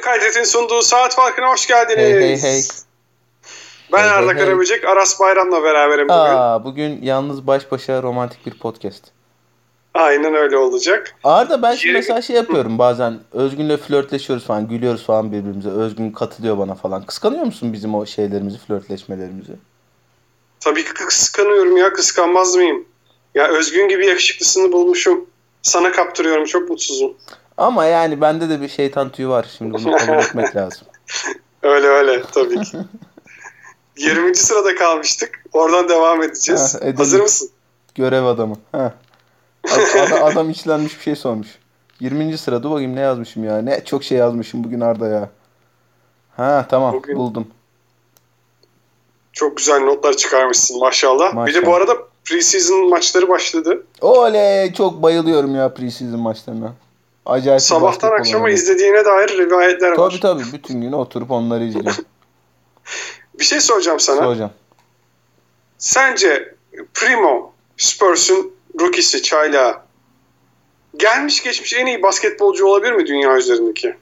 Kaydet'in sunduğu Saat Farkı'na hoş geldiniz. Hey hey hey. Ben Hey, Arda hey, hey. Karaböcek, Aras Bayram'la beraberim bugün. Aa, bugün yalnız baş başa romantik bir podcast. Aynen öyle olacak. Arda ben şimdi mesela şey yapıyorum bazen Özgün'le flörtleşiyoruz falan gülüyoruz falan birbirimize. Özgün katılıyor bana falan. Kıskanıyor musun bizim o şeylerimizi flörtleşmelerimizi? Tabii ki kıskanıyorum ya, kıskanmaz mıyım? Ya Özgün gibi yakışıklısını bulmuşum. Sana kaptırıyorum, çok mutsuzum. Ama yani bende de bir şeytan tüyü var. Şimdi bunu kabul etmek lazım. Öyle öyle tabii ki. 20. sırada kalmıştık. Oradan devam edeceğiz. Ha, edelim. Hazır mısın? Görev adamı. Heh. Adam, adam içlenmiş bir şey sormuş. 20. sırada bakayım ne yazmışım ya. Ne çok şey yazmışım bugün Arda ya. Ha tamam Bugün- buldum. Çok güzel notlar çıkarmışsın maşallah. Bir de Maşallah. bu arada preseason maçları başladı. Oley çok bayılıyorum ya preseason maçlarına. Acayip Sabahtan akşama izlediğine dair rivayetler var. Tabii tabii bütün gün oturup onları izliyorum. Bir şey soracağım sana. Hocam. Sence Primo Spurs'un rookisi Çayla gelmiş geçmiş en iyi basketbolcu olabilir mi dünya üzerindeki?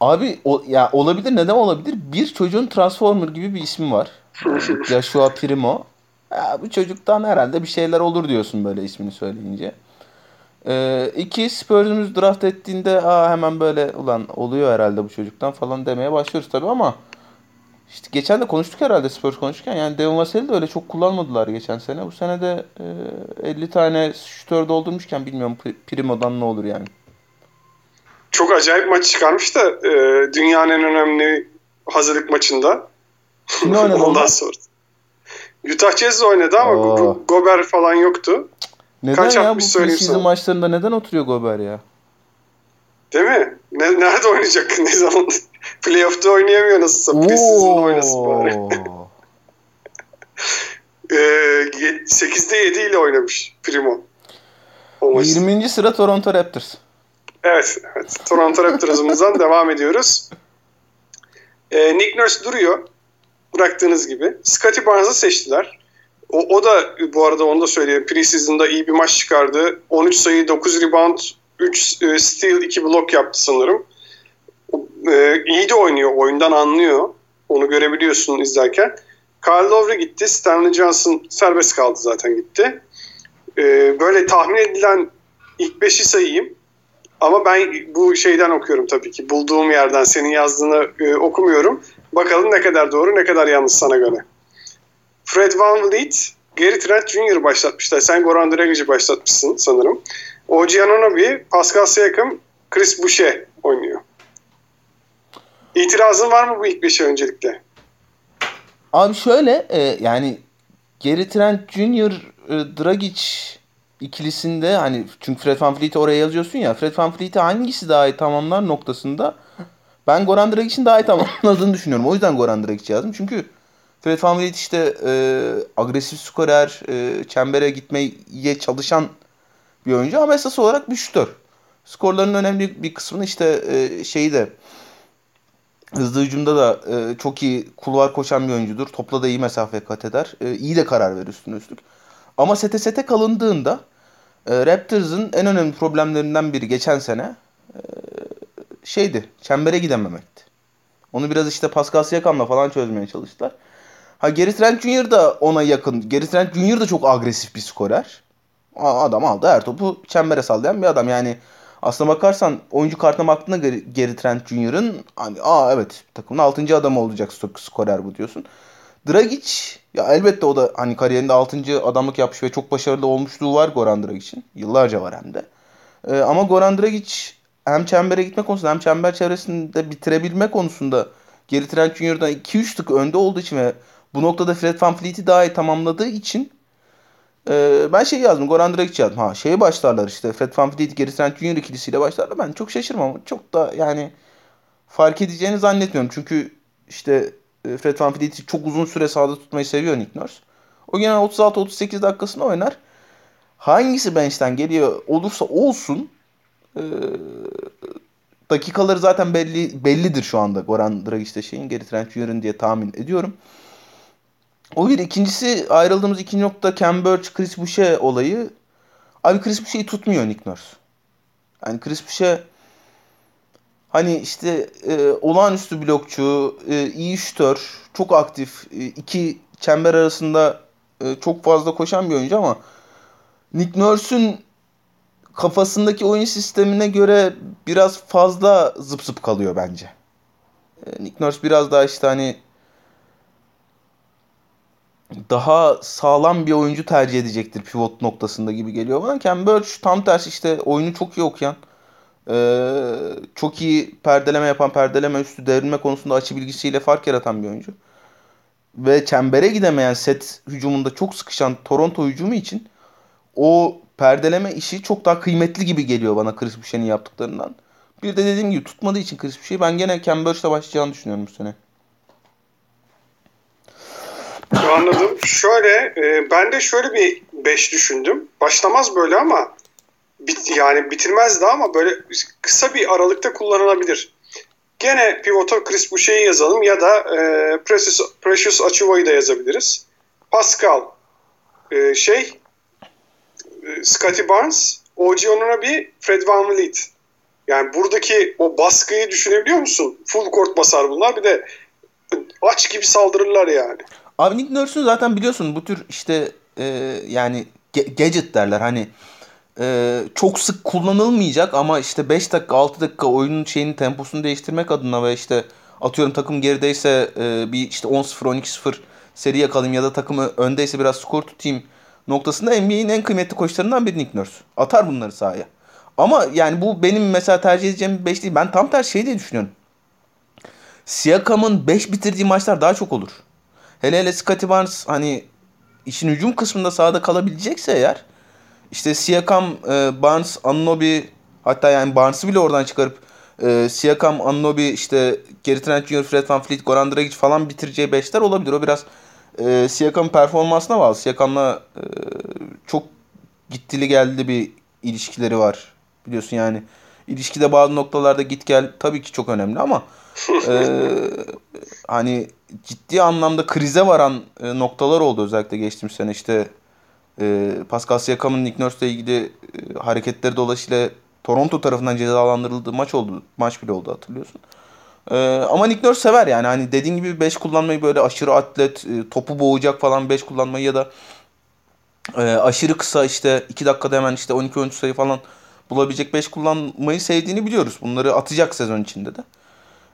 Abi o, ya olabilir neden olabilir? Bir çocuğun Transformer gibi bir ismi var. Joshua Primo. Ya, bu çocuktan herhalde bir şeyler olur diyorsun böyle ismini söyleyince. Ee, iki Spurs'umuz draft ettiğinde Aa, hemen böyle ulan oluyor herhalde bu çocuktan falan demeye başlıyoruz tabii ama işte geçen de konuştuk herhalde Spurs konuşurken yani Devin Vassell'i de öyle çok kullanmadılar geçen sene. Bu sene de e, 50 tane şütör doldurmuşken bilmiyorum Pri- Primo'dan ne olur yani. Çok acayip maç çıkarmış da e, dünyanın en önemli hazırlık maçında. Kimle oynadı Ondan sonra. Utah Jazz'le oynadı ama. Go- Gober falan yoktu. Neden Kaç ya bu preseason maçlarında neden oturuyor Gober ya? Değil mi? Ne, nerede oynayacak? Ne zaman? Playoff'ta oynayamıyor nasılsa. Preseason'da oynasın bari. E, 8'de 7 ile oynamış Primo. O maç. 20. sıra Toronto Raptors. Evet, evet. Toronto Raptors'ımızdan devam ediyoruz. Ee, Nick Nurse duruyor. Bıraktığınız gibi. Scottie Barnes'ı seçtiler. O, o da bu arada onu da söyleyeyim. Preseason'da iyi bir maç çıkardı. 13 sayı, 9 rebound, 3 e, steal, 2 blok yaptı sanırım. E, iyi de oynuyor. Oyundan anlıyor. Onu görebiliyorsun izlerken. Kyle Lowry gitti. Stanley Johnson serbest kaldı zaten gitti. Ee, böyle tahmin edilen ilk 5'i sayayım. Ama ben bu şeyden okuyorum tabii ki. Bulduğum yerden senin yazdığını e, okumuyorum. Bakalım ne kadar doğru ne kadar yanlış sana göre. Fred Van Vliet, Gary Trent Jr. başlatmışlar. Sen Goran Dragic'i başlatmışsın sanırım. OG Anunoby, Pascal Siakam, Chris Boucher oynuyor. İtirazın var mı bu ilk beşe öncelikle? Abi şöyle e, yani Gary Trent Jr. E, Dragic ikilisinde hani çünkü Fred VanVleet'i oraya yazıyorsun ya Fred VanVleet'i hangisi daha iyi tamamlar noktasında ben Goran Dragic'in daha iyi tamamladığını düşünüyorum. O yüzden Goran Dragic yazdım. Çünkü Fred VanVleet işte e, agresif skorer, e, çembere gitmeye çalışan bir oyuncu ama esas olarak bir şütör. Skorların önemli bir kısmını işte e, şeyi de hızlı hücumda da e, çok iyi kulvar koşan bir oyuncudur. Topla da iyi mesafe kat eder. E, iyi de karar verir üstüne üstlük. Ama sete sete kalındığında e, Raptors'ın en önemli problemlerinden biri geçen sene e, şeydi. Çembere gidememekti. Onu biraz işte Pascal Siakam'la falan çözmeye çalıştılar. Ha Gary Trent Jr. da ona yakın. Gary Trent Jr. da çok agresif bir skorer. Adam aldı her topu çembere sallayan bir adam. Yani aslına bakarsan oyuncu kartına baktığında Gary, Trent Jr.'ın hani aa evet takımın 6. adamı olacak sk- skorer bu diyorsun. Dragic ya elbette o da hani kariyerinde 6. adamlık yapmış ve çok başarılı olmuşluğu var Goran Dragic'in. Yıllarca var hem de. Ee, ama Goran Dragic hem çembere gitme konusunda hem çember çevresinde bitirebilme konusunda Gary Trent Jr.'dan 2-3 tık önde olduğu için ve bu noktada Fred VanVleet'i daha iyi tamamladığı için e, ben şey yazdım. Goran Dragic yazdım. Ha şeye başlarlar işte. Fred VanVleet, Gary Trent Jr. ikilisiyle başlarlar. Ben çok şaşırmam. Çok da yani fark edeceğini zannetmiyorum. Çünkü işte e, Fred VanVleet'i çok uzun süre sahada tutmayı seviyor Nick Nurse. O gene 36-38 dakikasını oynar. Hangisi bench'ten geliyor olursa olsun e, dakikaları zaten belli bellidir şu anda Goran Dragic'te şeyin Gary Trent Jr.'ın diye tahmin ediyorum. O bir. ikincisi ayrıldığımız ikinci nokta Ken Burch, Chris Boucher olayı. Abi Chris Boucher'i tutmuyor Nick Nurse. Yani Chris Boucher Hani işte e, olağanüstü blokçu, e, iyi şütör, çok aktif, e, iki çember arasında e, çok fazla koşan bir oyuncu ama Nick Nurse'ün kafasındaki oyun sistemine göre biraz fazla zıp zıp kalıyor bence. E, Nick Nurse biraz daha işte hani daha sağlam bir oyuncu tercih edecektir pivot noktasında gibi geliyor bana. Ken Burch tam tersi işte oyunu çok iyi okuyan, ee, çok iyi perdeleme yapan, perdeleme üstü devrilme konusunda açı bilgisiyle fark yaratan bir oyuncu. Ve çembere gidemeyen set hücumunda çok sıkışan Toronto hücumu için o perdeleme işi çok daha kıymetli gibi geliyor bana Chris Boucher'in yaptıklarından. Bir de dediğim gibi tutmadığı için Chris Boucher'i ben gene Ken Burch'le başlayacağını düşünüyorum bu sene. Anladım. Şöyle e, ben de şöyle bir 5 düşündüm. Başlamaz böyle ama bit, yani bitirmez de ama böyle kısa bir aralıkta kullanılabilir. Gene pivota Chris Boucher'i yazalım ya da e, Precious, Precious Achuva'yı da yazabiliriz. Pascal e, şey e, Scotty Barnes OG bir Fred Van Vliet. Yani buradaki o baskıyı düşünebiliyor musun? Full court basar bunlar. Bir de aç gibi saldırırlar yani. Abi Nick Nurse'un zaten biliyorsun bu tür işte e, yani gadget derler hani e, çok sık kullanılmayacak ama işte 5 dakika 6 dakika oyunun şeyinin temposunu değiştirmek adına ve işte atıyorum takım gerideyse e, bir işte 10-0 12-0 seri yakalayayım ya da takımı öndeyse biraz skor tutayım noktasında NBA'in en kıymetli koçlarından biri Nick Nurse. Atar bunları sahaya. Ama yani bu benim mesela tercih edeceğim 5 değil. Ben tam tersi şey diye düşünüyorum. Siakam'ın 5 bitirdiği maçlar daha çok olur. Hele hele Scotty Barnes hani işin hücum kısmında sahada kalabilecekse eğer işte Siakam, e, Barnes, Anunoby hatta yani Barnes'ı bile oradan çıkarıp e, Siakam, Anunoby işte Gary Trent Jr., Fred Van Fleet, Goran Dragic falan bitireceği beşler olabilir. O biraz e, Siakam'ın performansına bağlı. Siakam'la e, çok gittili geldi bir ilişkileri var. Biliyorsun yani ilişkide bazı noktalarda git gel tabii ki çok önemli ama e, hani ciddi anlamda krize varan e, noktalar oldu özellikle geçtiğimiz sene işte e, Pascal Siakam'ın Nick Nurse'la ilgili e, hareketleri dolayısıyla Toronto tarafından cezalandırıldığı maç oldu. Maç bile oldu hatırlıyorsun. E, ama Nick Nurse sever yani. Hani dediğin gibi 5 kullanmayı böyle aşırı atlet, e, topu boğacak falan 5 kullanmayı ya da e, aşırı kısa işte 2 dakikada hemen işte 12-13 sayı falan bulabilecek 5 kullanmayı sevdiğini biliyoruz. Bunları atacak sezon içinde de.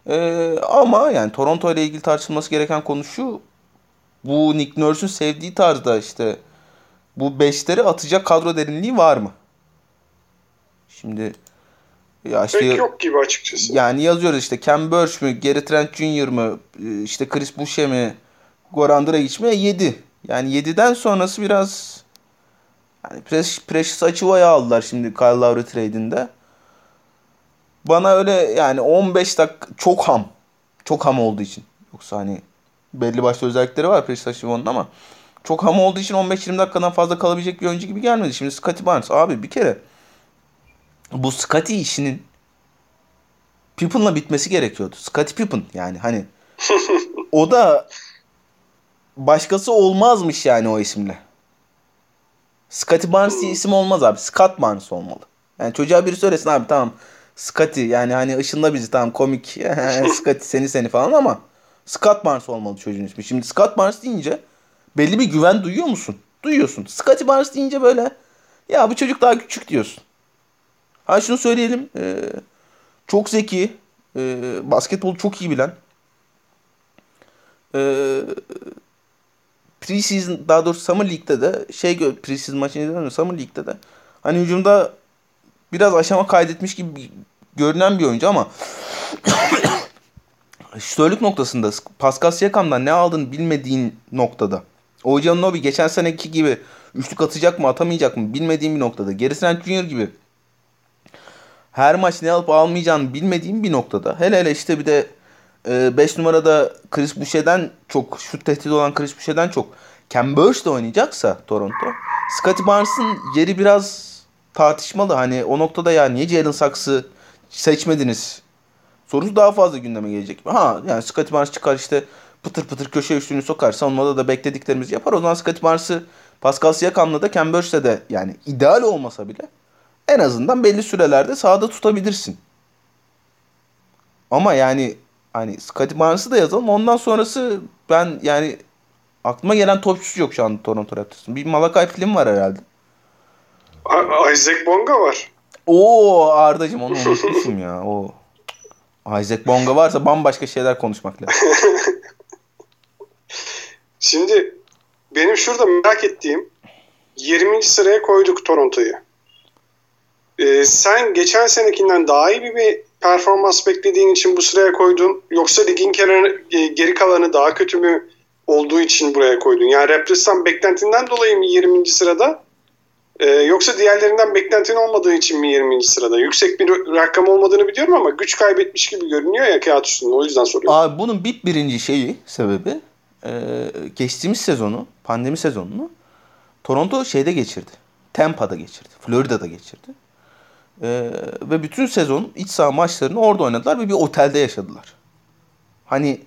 Ee, ama yani Toronto ile ilgili tartışılması gereken konu şu. Bu Nick Nurse'ün sevdiği tarzda işte bu beşleri atacak kadro derinliği var mı? Şimdi ya işte Pek yok gibi açıkçası. Yani yazıyoruz işte Ken Burch mü, Gary Trent Jr. mı, işte Chris Boucher mi, Goran Dragic mi? 7. Yani 7'den sonrası biraz yani Precious Achiva'yı aldılar şimdi Kyle Lowry trade'inde. Bana öyle yani 15 dakika çok ham. Çok ham olduğu için. Yoksa hani belli başlı özellikleri var Precious Achiva'nın ama çok ham olduğu için 15-20 dakikadan fazla kalabilecek bir oyuncu gibi gelmedi. Şimdi Scotty Barnes abi bir kere bu Scotty işinin Pippen'la bitmesi gerekiyordu. Scotty Pippen yani hani o da başkası olmazmış yani o isimle. Scotty Barnes diye isim olmaz abi. Scott Barnes olmalı. Yani çocuğa biri söylesin abi tamam Scotty yani hani ışınla bizi tamam komik Scotty seni seni falan ama Scott Barnes olmalı çocuğun ismi. Şimdi Scott Barnes deyince belli bir güven duyuyor musun? Duyuyorsun. Scotty Barnes deyince böyle ya bu çocuk daha küçük diyorsun. Ha şunu söyleyelim. E, çok zeki. E, basketbolu çok iyi bilen. E, preseason daha doğrusu Summer League'de de şey preseason maçını izlemedim Summer League'de de hani hücumda biraz aşama kaydetmiş gibi görünen bir oyuncu ama şütörlük noktasında Pascal Siakam'dan ne aldığını bilmediğin noktada Ojan Nobi geçen seneki gibi üçlük atacak mı atamayacak mı bilmediğim bir noktada. Trent Jr. gibi her maç ne alıp almayacağını bilmediğim bir noktada. Hele hele işte bir de 5 e, numarada Chris Boucher'den çok şut tehdidi olan Chris Boucher'den çok Ken Burch de oynayacaksa Toronto. Scottie Barnes'ın yeri biraz tartışmalı. Hani o noktada ya niye Jalen Saks'ı seçmediniz? Sorusu daha fazla gündeme gelecek. Ha yani Scottie Barnes çıkar işte pıtır pıtır köşe üçlüğünü sokar. Savunmada da beklediklerimizi yapar. O zaman Scottie Barnes'ı Pascal Siakam'la da Ken de yani ideal olmasa bile en azından belli sürelerde sahada tutabilirsin. Ama yani hani Scottie Barnes'ı da yazalım. Ondan sonrası ben yani aklıma gelen topçusu yok şu an Toronto Raptors'ın. Bir Malakai film var herhalde. Isaac Bonga var. Oo Arda'cığım onu unutmuşum ya. O Isaac Bonga varsa bambaşka şeyler konuşmak lazım. Şimdi benim şurada merak ettiğim 20. sıraya koyduk Toronto'yu. Ee, sen geçen senekinden daha iyi bir, performans beklediğin için bu sıraya koydun yoksa ligin kenarı, e, geri kalanı daha kötü mü olduğu için buraya koydun? Yani Raptors'tan beklentinden dolayı mı 20. sırada ee, yoksa diğerlerinden beklentin olmadığı için mi 20. sırada? Yüksek bir rakam olmadığını biliyorum ama güç kaybetmiş gibi görünüyor ya kağıt üstünde. O yüzden soruyorum. Abi bunun bir birinci şeyi, sebebi e, geçtiğimiz sezonu, pandemi sezonunu Toronto şeyde geçirdi. Tampa'da geçirdi. Florida'da geçirdi. E, ve bütün sezon iç saha maçlarını orada oynadılar ve bir otelde yaşadılar. Hani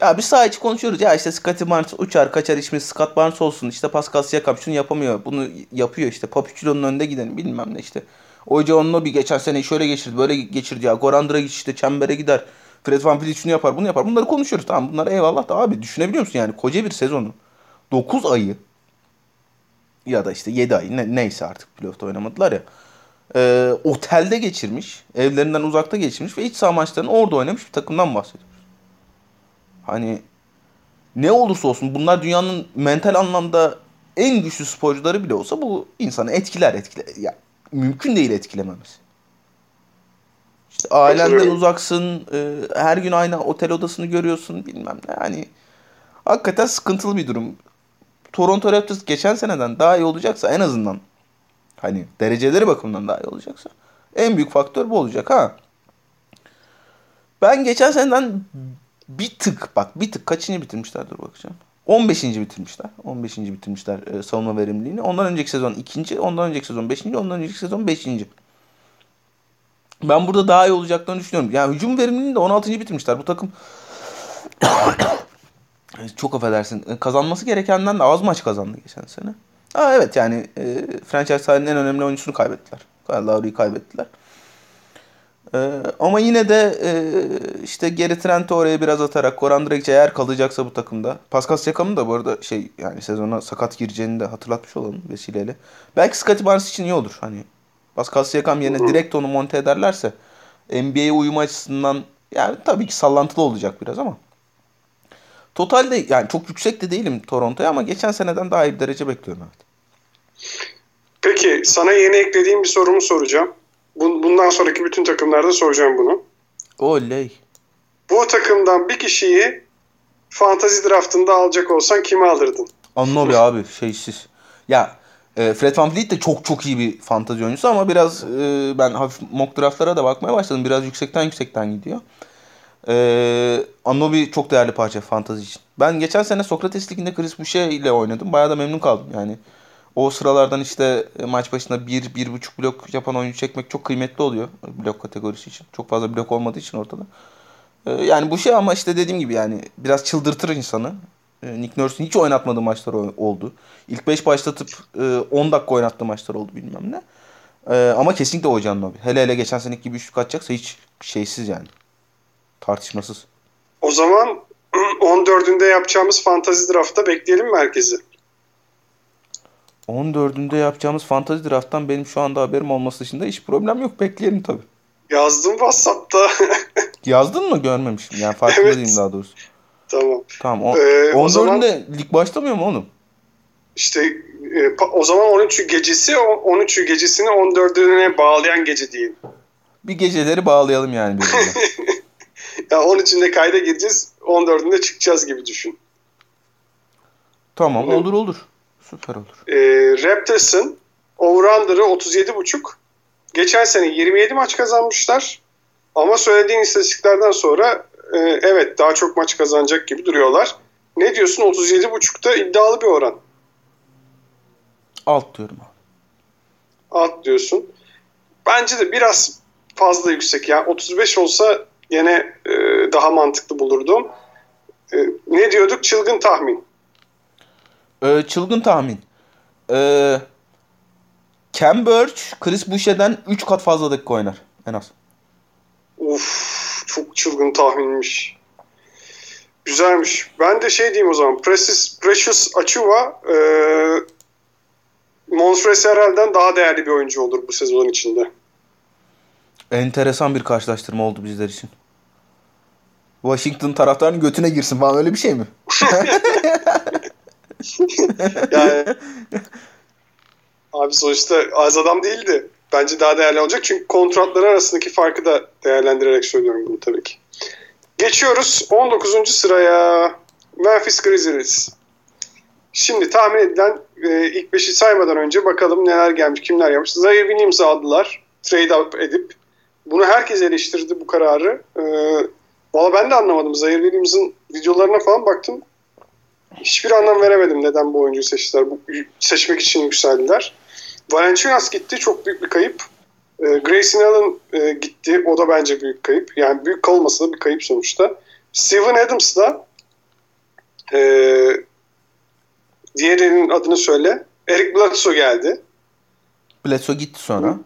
ya bir saha içi konuşuyoruz. Ya işte Scottie Barnes uçar kaçar işimiz. Scott Barnes olsun. İşte Pascal Siakam şunu yapamıyor. Bunu yapıyor işte. Papuculo'nun önünde giden bilmem ne işte. Oyca onunla bir geçen sene şöyle geçirdi böyle geçirdi ya. Goran Dragic işte çembere gider. Fred Van Vliet şunu yapar bunu yapar. Bunları konuşuyoruz. Tamam bunlar eyvallah da abi düşünebiliyor musun? Yani koca bir sezonu. 9 ayı ya da işte 7 ay ne, neyse artık playoff'ta oynamadılar ya. E, otelde geçirmiş evlerinden uzakta geçirmiş ve iç saha maçlarını orada oynamış bir takımdan bahsediyoruz. Hani ne olursa olsun bunlar dünyanın mental anlamda en güçlü sporcuları bile olsa bu insanı etkiler etkiler. Ya mümkün değil etkilememesi. İşte ailenden uzaksın, e, her gün aynı otel odasını görüyorsun bilmem ne. Yani hakikaten sıkıntılı bir durum. Toronto Raptors geçen seneden daha iyi olacaksa en azından hani dereceleri bakımından daha iyi olacaksa en büyük faktör bu olacak ha. Ben geçen seneden bir tık bak bir tık kaçıncı bitirmişler dur bakacağım. 15. bitirmişler. 15. bitirmişler e, savunma verimliliğini. Ondan önceki sezon ikinci, ondan önceki sezon beşinci, ondan önceki sezon beşinci. Ben burada daha iyi olacaklarını düşünüyorum. Yani hücum verimliliğini de 16. bitirmişler. Bu takım çok affedersin. E, kazanması gerekenden de az maç kazandı geçen sene. Ha evet yani e, franchise tarihinin en önemli oyuncusunu kaybettiler. Kyle Lowry'i kaybettiler. Ee, ama yine de e, işte geri Trent'i oraya biraz atarak Goran Dragic eğer kalacaksa bu takımda. Pascal Siakam'ın da bu arada şey yani sezona sakat gireceğini de hatırlatmış olalım vesileyle. Belki Scottie Barnes için iyi olur. Hani Pascal Siakam yerine direkt onu monte ederlerse NBA'ye uyum açısından yani tabii ki sallantılı olacak biraz ama. Totalde yani çok yüksek de değilim Toronto'ya ama geçen seneden daha iyi bir derece bekliyorum evet. Peki sana yeni eklediğim bir sorumu soracağım. Bundan sonraki bütün takımlarda soracağım bunu. Oley. Bu takımdan bir kişiyi fantazi draftında alacak olsan kimi alırdın? Anunobi abi şeysiz. Ya e, Fred Van Vliet de çok çok iyi bir fantazi oyuncusu ama biraz e, ben hafif mock draftlara da bakmaya başladım. Biraz yüksekten yüksekten gidiyor. E, Anunobi çok değerli parça fantazi için. Ben geçen sene Sokrates Ligi'nde Chris Boucher ile oynadım. Bayağı da memnun kaldım yani. O sıralardan işte e, maç başına bir, bir buçuk blok yapan oyuncu çekmek çok kıymetli oluyor. Blok kategorisi için. Çok fazla blok olmadığı için ortada. E, yani bu şey ama işte dediğim gibi yani biraz çıldırtır insanı. E, Nick Nurse'un hiç oynatmadığı maçlar oldu. İlk 5 başlatıp 10 dakika oynattığı maçlar oldu bilmem ne. Ama kesinlikle Hocan Nobi. Hele hele geçen seneki gibi üçlük atacaksa hiç şeysiz yani. Tartışmasız. O zaman 14'ünde yapacağımız fantazi draftta bekleyelim mi herkesi? 14'ünde yapacağımız fantazi drafttan benim şu anda haberim olması dışında hiç problem yok. Bekleyelim tabii. Yazdım WhatsApp'ta. Yazdın mı? Görmemişim. Yani farkında evet. değilim daha doğrusu. Tamam. Tamam. O, ee, 14'ünde zaman, lig başlamıyor mu oğlum? İşte e, o zaman 13 gecesi 13 gecesini 14'üne bağlayan gece değil. Bir geceleri bağlayalım yani birbirine. ya 13'ünde kayda gireceğiz 14'ünde çıkacağız gibi düşün. Tamam olur olur. Süper olur. E, Raptors'ın over-under'ı 37.5. Geçen sene 27 maç kazanmışlar. Ama söylediğin istatistiklerden sonra e, evet daha çok maç kazanacak gibi duruyorlar. Ne diyorsun 37.5'ta iddialı bir oran. Alt diyorum abi. Alt diyorsun. Bence de biraz fazla yüksek. Yani 35 olsa yine e, daha mantıklı bulurdum. E, ne diyorduk? Çılgın tahmin. Ee, çılgın tahmin. Ee, Cam Birch, Chris Boucher'den 3 kat fazla dakika oynar en az. Uf, çok çılgın tahminmiş. Güzelmiş. Ben de şey diyeyim o zaman. Precious, Precious Achiuwa e, Montres Harrell'den daha değerli bir oyuncu olur bu sezon içinde. Enteresan bir karşılaştırma oldu bizler için. Washington taraftarının götüne girsin falan öyle bir şey mi? yani abi sonuçta az adam değildi. Bence daha değerli olacak. Çünkü kontratları arasındaki farkı da değerlendirerek söylüyorum bunu tabii ki. Geçiyoruz 19. sıraya. Memphis Grizzlies. Şimdi tahmin edilen e, ilk beşi saymadan önce bakalım neler gelmiş, kimler yapmış. Zaire Williams'ı aldılar. Trade up edip. Bunu herkes eleştirdi bu kararı. E, Valla ben de anlamadım. Zaire Williams'ın videolarına falan baktım. Hiçbir anlam veremedim neden bu oyuncuyu seçtiler. Bu, seçmek için yükseldiler. Valenciunas gitti. Çok büyük bir kayıp. E, Grayson Allen e, gitti. O da bence büyük kayıp. Yani büyük kalmasa da bir kayıp sonuçta. Steven Adams da e, diğerinin adını söyle. Eric Bledsoe geldi. Bledsoe gitti sonra.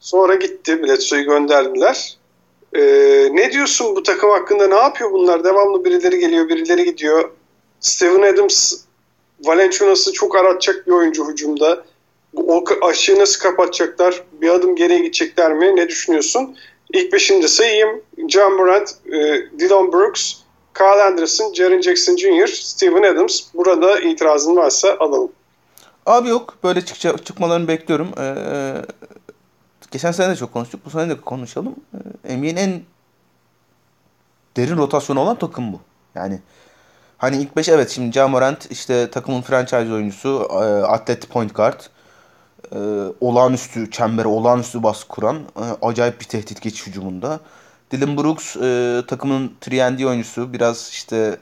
Sonra gitti. Bledsoe'yu gönderdiler. Ee, ne diyorsun bu takım hakkında? Ne yapıyor bunlar? Devamlı birileri geliyor, birileri gidiyor. Steven Adams Valenciunas'ı çok aratacak bir oyuncu hücumda. O aşığı nasıl kapatacaklar? Bir adım geriye gidecekler mi? Ne düşünüyorsun? İlk beşinde sayayım. John Morant, e, Dylan Brooks, Kyle Anderson, Jaren Jackson Jr., Steven Adams. Burada itirazın varsa alalım. Abi yok. Böyle çıkça, çıkmalarını bekliyorum. Ee, geçen sene de çok konuştuk. Bu sene de konuşalım. Ee, NBA'nin en derin rotasyonu olan takım bu. Yani hani ilk beş evet şimdi Ja Morant işte takımın franchise oyuncusu, e, atlet point guard. E, olağanüstü çembere, olağanüstü baskı kuran, e, acayip bir tehdit geçiş hücumunda. Dylan Brooks e, takımın 3 oyuncusu. Biraz işte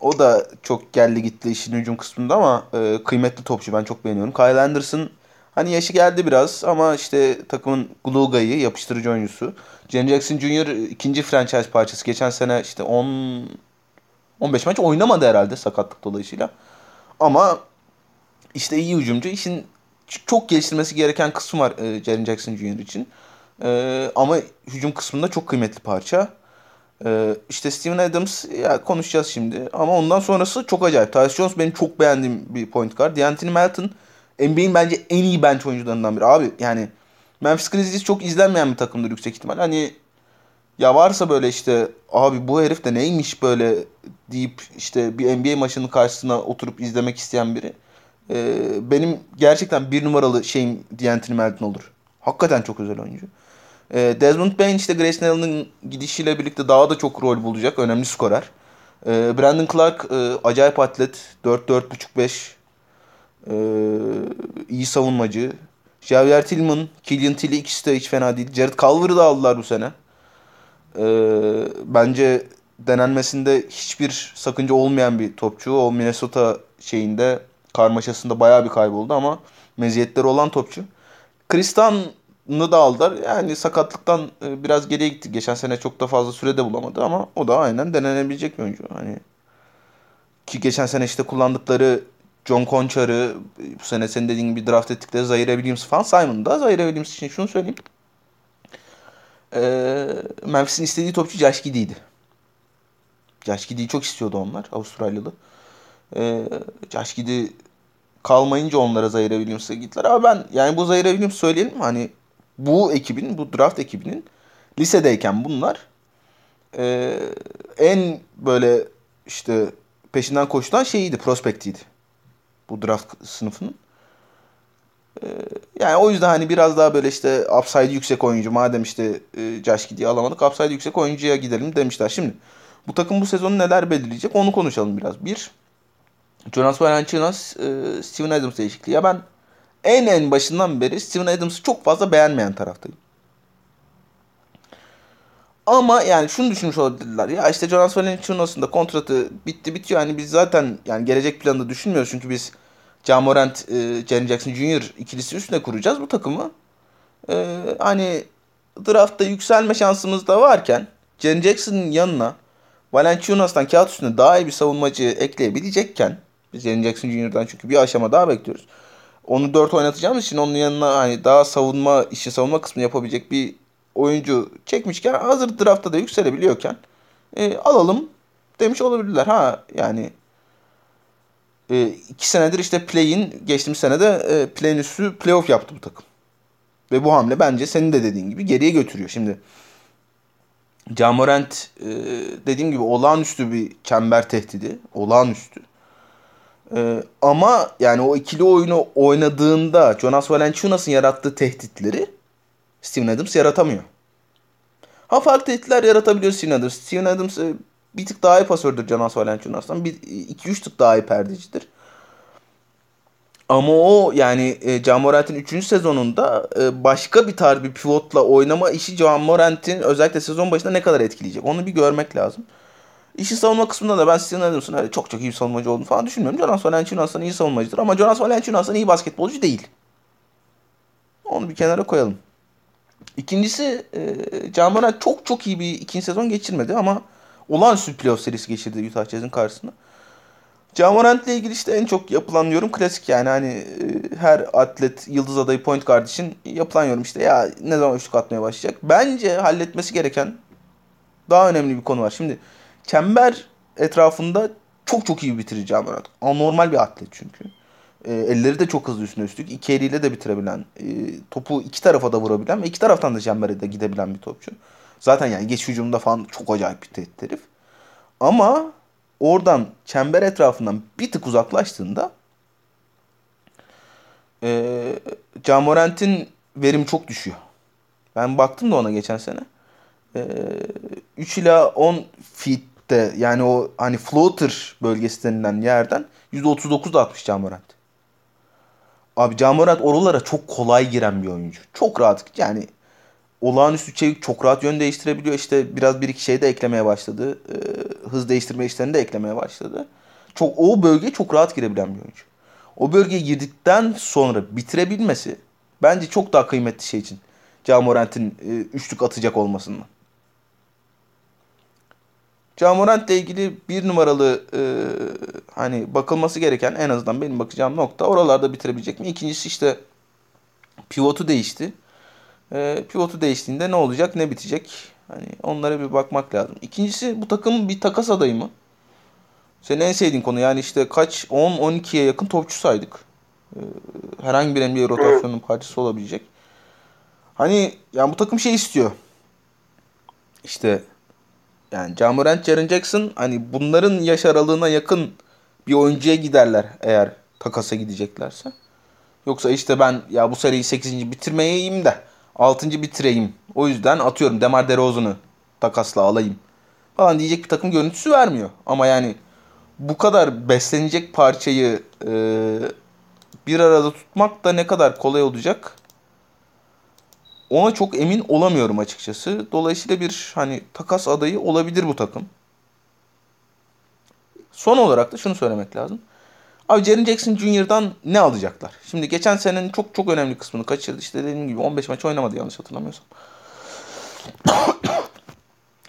o da çok geldi gitti işin hücum kısmında ama e, kıymetli topçu. Ben çok beğeniyorum. Kyle Anderson hani yaşı geldi biraz ama işte takımın glue guy'ı, yapıştırıcı oyuncusu. Jaren Jackson Jr. ikinci franchise parçası. Geçen sene işte 10 15 maç oynamadı herhalde sakatlık dolayısıyla. Ama işte iyi hücumcu. İşin çok geliştirmesi gereken kısmı var e, Jaren Jackson Jr. için. E, ama hücum kısmında çok kıymetli parça. E, işte Steven Adams ya konuşacağız şimdi. Ama ondan sonrası çok acayip. Tyus Jones benim çok beğendiğim bir point guard. D'Anthony Melton NBA'in bence en iyi bench oyuncularından biri. Abi yani Memphis Grizzlies çok izlenmeyen bir takımdır yüksek ihtimal. Hani ya varsa böyle işte abi bu herif de neymiş böyle deyip işte bir NBA maçının karşısına oturup izlemek isteyen biri. Ee, benim gerçekten bir numaralı şeyim D'Anthony Melton olur. Hakikaten çok özel oyuncu. Ee, Desmond Bain işte Grayson Allen'ın gidişiyle birlikte daha da çok rol bulacak. Önemli skorer. Ee, Brandon Clark e, acayip atlet. 4-4.5-5 ee, iyi savunmacı. Javier Tillman, Killian Tilly ikisi de hiç fena değil. Jared Culver'ı da aldılar bu sene. Ee, bence denenmesinde hiçbir sakınca olmayan bir topçu. O Minnesota şeyinde karmaşasında bayağı bir kayboldu ama meziyetleri olan topçu. Kristan'ı da aldılar. Yani sakatlıktan e, biraz geriye gitti. Geçen sene çok da fazla sürede bulamadı ama o da aynen denenebilecek bir oyuncu. Hani ki geçen sene işte kullandıkları John Conchar'ı bu sene senin dediğin gibi draft ettikleri Zaire Williams falan Simon da Zaire Williams için şunu söyleyeyim. Ee, Memphis'in istediği topçu Josh Giddey'di. Josh Giddey'i çok istiyordu onlar. Avustralyalı. Ee, Josh Giddey kalmayınca onlara Zaire Williams'a gittiler. Ama ben yani bu Zaire Williams söyleyelim hani bu ekibin, bu draft ekibinin lisedeyken bunlar e, en böyle işte peşinden koşulan şeyiydi, prospektiydi. Bu draft sınıfının. E, yani o yüzden hani biraz daha böyle işte upside yüksek oyuncu madem işte e, Giddey'i alamadık upside yüksek oyuncuya gidelim demişler. Şimdi bu takım bu sezonu neler belirleyecek onu konuşalım biraz. Bir, Jonas Valanciunas, e, Steven Adams değişikliği. Ya ben en en başından beri Steven Adams'ı çok fazla beğenmeyen taraftayım. Ama yani şunu düşünmüş olabilirler. Ya işte Jonas Valanciunas'ın da kontratı bitti bitiyor. Yani biz zaten yani gelecek planında düşünmüyoruz. Çünkü biz Ja Morant, e, Jaren Jackson Jr. ikilisi üstüne kuracağız bu takımı. E, hani draftta yükselme şansımız da varken Jaren Jackson'ın yanına Valanciunas'tan kağıt üstünde daha iyi bir savunmacı ekleyebilecekken biz Jaren Jackson Jr.'dan çünkü bir aşama daha bekliyoruz. Onu 4 oynatacağımız için onun yanına hani daha savunma, işi savunma kısmını yapabilecek bir oyuncu çekmişken hazır draftta da yükselebiliyorken e, alalım demiş olabilirler. Ha yani e, iki senedir işte play'in geçtiğimiz senede e, play'in üstü playoff yaptı bu takım. Ve bu hamle bence senin de dediğin gibi geriye götürüyor. Şimdi Camorant e, dediğim gibi olağanüstü bir çember tehdidi. Olağanüstü. E, ama yani o ikili oyunu oynadığında Jonas Valanciunas'ın yarattığı tehditleri Steven Adams yaratamıyor. Ha farklı tehditler yaratabiliyor Steven Adams. Steven Adams e, bir tık daha iyi pasördür Jonas Valanciunas'tan. 2-3 tık daha iyi perdecidir. Ama o yani e, Can Morant'in 3. sezonunda e, başka bir tarz bir pivotla oynama işi Can Morant'in özellikle sezon başında ne kadar etkileyecek. Onu bir görmek lazım. İşin savunma kısmında da ben Steven Adams'ın çok çok iyi bir savunmacı olduğunu falan düşünmüyorum. Jonas Valanciunas'tan iyi savunmacıdır ama Jonas Valanciunas'tan iyi basketbolcu değil. Onu bir kenara koyalım. İkincisi e, Can Morant çok çok iyi bir ikinci sezon geçirmedi ama olağanüstü playoff serisi geçirdi Utah Jazz'in karşısında. Camorant'le ilgili işte en çok yapılan yorum klasik yani hani e, her atlet yıldız adayı point guard için yapılan yorum işte ya ne zaman üçlük atmaya başlayacak. Bence halletmesi gereken daha önemli bir konu var. Şimdi çember etrafında çok çok iyi bitirici Camorant. Anormal bir atlet çünkü. E, elleri de çok hızlı üstüne üstlük. İki eliyle de bitirebilen, e, topu iki tarafa da vurabilen ve iki taraftan da çembere de gidebilen bir topçu. Zaten yani geç hücumda falan çok acayip bir tehdit herif. Ama oradan çember etrafından bir tık uzaklaştığında e, Camorant'in verimi çok düşüyor. Ben baktım da ona geçen sene. E, 3 ila 10 feet'te yani o hani floater bölgesi denilen yerden %39 da atmış Camorant. Abi Camorant oralara çok kolay giren bir oyuncu. Çok rahat yani olağanüstü çevik çok rahat yön değiştirebiliyor. İşte biraz bir iki şey de eklemeye başladı. Ee, hız değiştirme işlerini de eklemeye başladı. Çok o bölgeye çok rahat girebilen bir oyuncu. O bölgeye girdikten sonra bitirebilmesi bence çok daha kıymetli şey için. Camorant'in e, üçlük atacak olmasından. Camorant ile ilgili bir numaralı e, hani bakılması gereken en azından benim bakacağım nokta oralarda bitirebilecek mi? İkincisi işte pivotu değişti. E, pivotu değiştiğinde ne olacak ne bitecek? Hani onlara bir bakmak lazım. İkincisi bu takım bir takas adayı mı? Senin en sevdiğin konu yani işte kaç 10-12'ye yakın topçu saydık. E, herhangi bir NBA rotasyonun parçası olabilecek. Hani yani bu takım şey istiyor. İşte yani Jamorant, Jaren Jackson hani bunların yaş aralığına yakın bir oyuncuya giderler eğer takasa gideceklerse. Yoksa işte ben ya bu seriyi 8. bitirmeyeyim de 6. bitireyim. O yüzden atıyorum Demar DeRozan'ı takasla alayım falan diyecek bir takım görüntüsü vermiyor. Ama yani bu kadar beslenecek parçayı e, bir arada tutmak da ne kadar kolay olacak ona çok emin olamıyorum açıkçası. Dolayısıyla bir hani takas adayı olabilir bu takım. Son olarak da şunu söylemek lazım. Abi Jaren Jackson Jr.'dan ne alacaklar? Şimdi geçen senenin çok çok önemli kısmını kaçırdı. İşte dediğim gibi 15 maç oynamadı yanlış hatırlamıyorsam.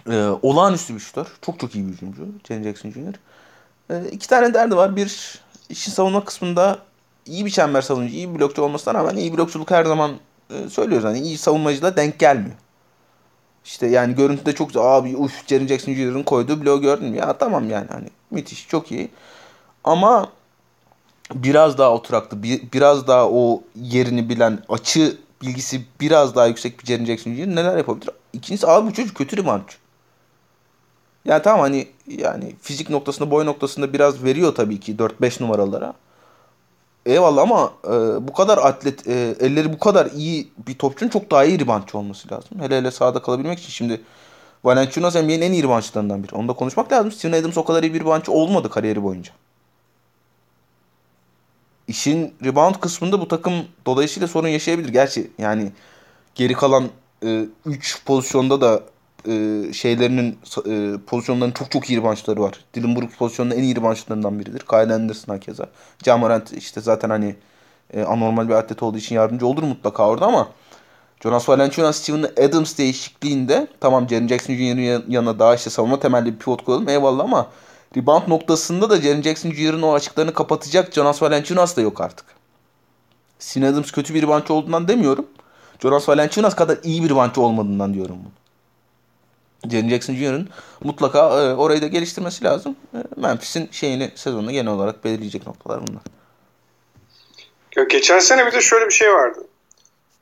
ee, olağanüstü bir şutör. Çok çok iyi bir hücumcu Jaren Jackson Jr. Ee, iki tane derdi var. Bir işin savunma kısmında iyi bir çember savunucu, iyi bir blokçu olmasına rağmen iyi blokçuluk her zaman e, söylüyoruz. Hani iyi savunmacıyla denk gelmiyor. İşte yani görüntüde çok abi uf Jaren Jackson Jr.'ın koyduğu bloğu gördün mü? Ya tamam yani hani müthiş çok iyi. Ama biraz daha oturaklı, bir, biraz daha o yerini bilen, açı bilgisi biraz daha yüksek bir Jaren Jackson Jr. neler yapabilir? İkincisi abi bu çocuk kötü reboundçu. Yani tamam hani yani fizik noktasında, boy noktasında biraz veriyor tabii ki 4-5 numaralara. Eyvallah ama e, bu kadar atlet, e, elleri bu kadar iyi bir topçunun çok daha iyi reboundçı olması lazım. Hele hele sahada kalabilmek için şimdi Valanciunas NBA'nin en iyi reboundçılarından biri. Onu da konuşmak lazım. Steven Adams o kadar iyi bir reboundçı olmadı kariyeri boyunca. İşin rebound kısmında bu takım dolayısıyla sorun yaşayabilir. Gerçi yani geri kalan 3 e, pozisyonda da e, şeylerinin e, pozisyonlarının çok çok iyi reboundçıları var. Dylan Brooks pozisyonunun en iyi reboundçılarından biridir. Kyle Anderson hakeza. Jamarant işte zaten hani e, anormal bir atlet olduğu için yardımcı olur mutlaka orada ama Jonas Valanciunas, Steven Adams değişikliğinde tamam Jaren Jackson Jr.'ın yanına daha işte savunma temelli bir pivot koyalım eyvallah ama rebound noktasında da Jaren Jackson Jr.'ın o açıklarını kapatacak Jonas Valanciunas da yok artık. Steven Adams kötü bir reboundçı olduğundan demiyorum. Jonas Valanciunas kadar iyi bir bantçı olmadığından diyorum bunu. Jaren Jackson Jr.'ın mutlaka e, orayı da geliştirmesi lazım. E, Memphis'in şeyini sezonunda genel olarak belirleyecek noktalar bunlar. Geçen sene bir de şöyle bir şey vardı.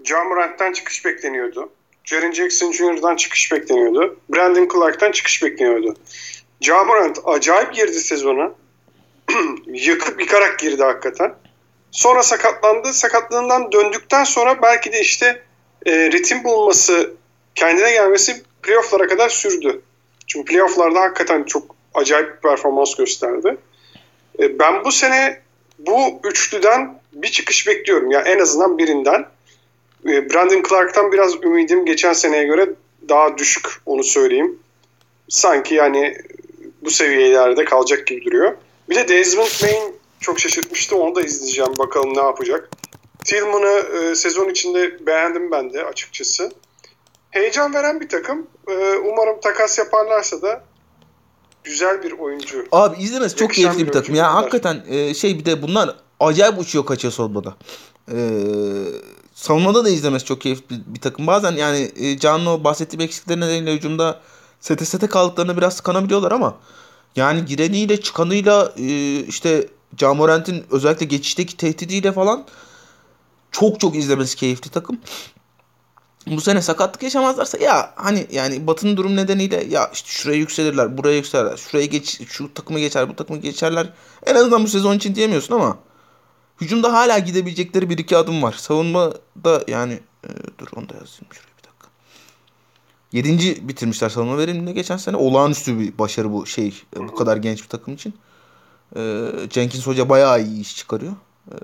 John çıkış bekleniyordu. Jaren Jackson Jr.'dan çıkış bekleniyordu. Brandon Clark'tan çıkış bekleniyordu. Morant acayip girdi sezona. Yıkıp yıkarak girdi hakikaten. Sonra sakatlandı. Sakatlığından döndükten sonra belki de işte e, ritim bulması, kendine gelmesi playoff'lara kadar sürdü. Çünkü playoff'larda hakikaten çok acayip bir performans gösterdi. E, ben bu sene bu üçlüden bir çıkış bekliyorum. Ya yani en azından birinden. E, Brandon Clark'tan biraz ümidim geçen seneye göre daha düşük onu söyleyeyim. Sanki yani bu seviyelerde kalacak gibi duruyor. Bir de Desmond Bain çok şaşırtmıştı. Onu da izleyeceğim. Bakalım ne yapacak. Tillman'ı e, sezon içinde beğendim ben de açıkçası. Heyecan veren bir takım. E, umarım takas yaparlarsa da güzel bir oyuncu. Abi izlemesi çok keyifli bir takım. Ya yani hakikaten e, şey bir de bunlar acayip uçuyor kaçıyor solbada. E, savunmada da izlemesi çok keyifli bir, bir takım. Bazen yani e, Canlı o bahsettiğim eksikler nedeniyle hücumda sete sete kaldıklarını biraz sıkanabiliyorlar ama yani gireniyle çıkanıyla e, işte Camorant'in özellikle geçişteki tehdidiyle falan çok çok izlemesi keyifli takım. Bu sene sakatlık yaşamazlarsa ya hani yani Batı'nın durum nedeniyle ya işte şuraya yükselirler, buraya yükselirler, şuraya geç, şu takımı geçer, bu takımı geçerler. En azından bu sezon için diyemiyorsun ama hücumda hala gidebilecekleri bir iki adım var. Savunmada yani e, dur onu da yazayım şuraya. Yedinci bitirmişler savunma veriminde geçen sene. Olağanüstü bir başarı bu şey bu kadar genç bir takım için. E, Jenkins Hoca bayağı iyi iş çıkarıyor. E,